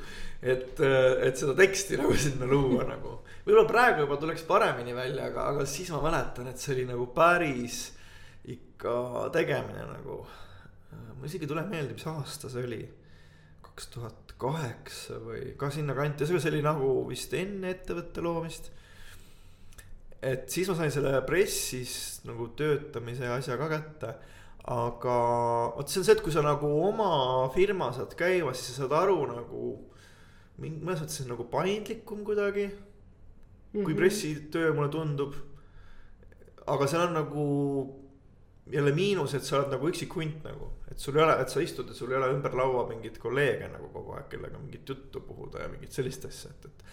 et, et seda teksti nagu sinna luua nagu. võib-olla praegu juba tuleks paremini välja, aga, aga siis ma mäletan, et see oli nagu päris ikka tegemine nagu. mul isegi ei tule meelde, mis aasta see oli. kaks tuhat kaheksa või ka sinnakanti, see oli nagu vist enne ettevõtte loomist et siis ma sain selle pressis nagu töötamise asja ka kätte aga vot see on see, et kui sa nagu oma firma saad käima, siis sa saad aru nagu mõnes mõttes nagu paindlikum kuidagi mm. -hmm. kui mhm. pressitöö mulle tundub. aga seal on nagu jälle miinus, et sa oled nagu üksik hunt nagu, et sul ei ole, et sa istud ja sul ei ole ümber laua mingeid kolleege nagu kogu aeg, kellega mingit juttu puhuda ja mingit sellist asja, et, et.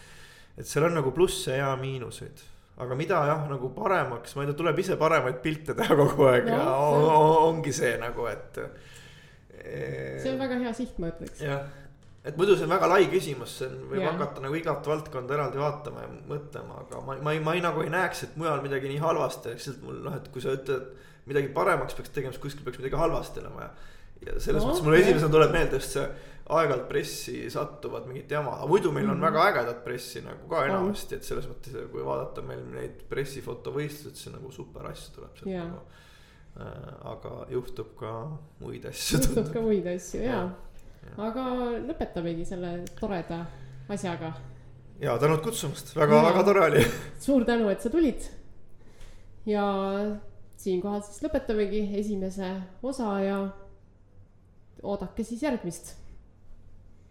et seal on nagu plusse ja miinuseid aga mida jah, nagu paremaks, ma ei tea, tuleb ise paremaid pilte teha kogu aeg no, ja on, ongi see nagu, et. see on väga hea siht, ma ütleks. jah, et muidu see on väga lai küsimus, see on, võib ja. hakata nagu igat valdkonda eraldi vaatama ja mõtlema, aga ma, ma ei, ma ei nagu ei näeks, et mujal midagi nii halvasti, lihtsalt mul noh, et kui sa ütled. midagi paremaks peaks tegema, siis kuskil peaks midagi halvasti olema ja. ja selles no, mõttes mulle esimesena tuleb meelde just see aeg-ajalt pressi satuvad mingit jama, aga muidu meil on -hmm. väga ägedat pressi nagu ka enamasti, et selles mõttes, kui vaadata meil neid pressifotovõistlused, siis nagu super asju tuleb sealt yeah. nagu äh,. aga juhtub ka muid asju. juhtub ka muid asju ja, ja., aga lõpetamegi selle toreda asjaga. ja tänud kutsumast, väga, väga tore oli suur tänu, et sa tulid. ja siinkohal siis lõpetamegi esimese osa ja oodake siis järgmist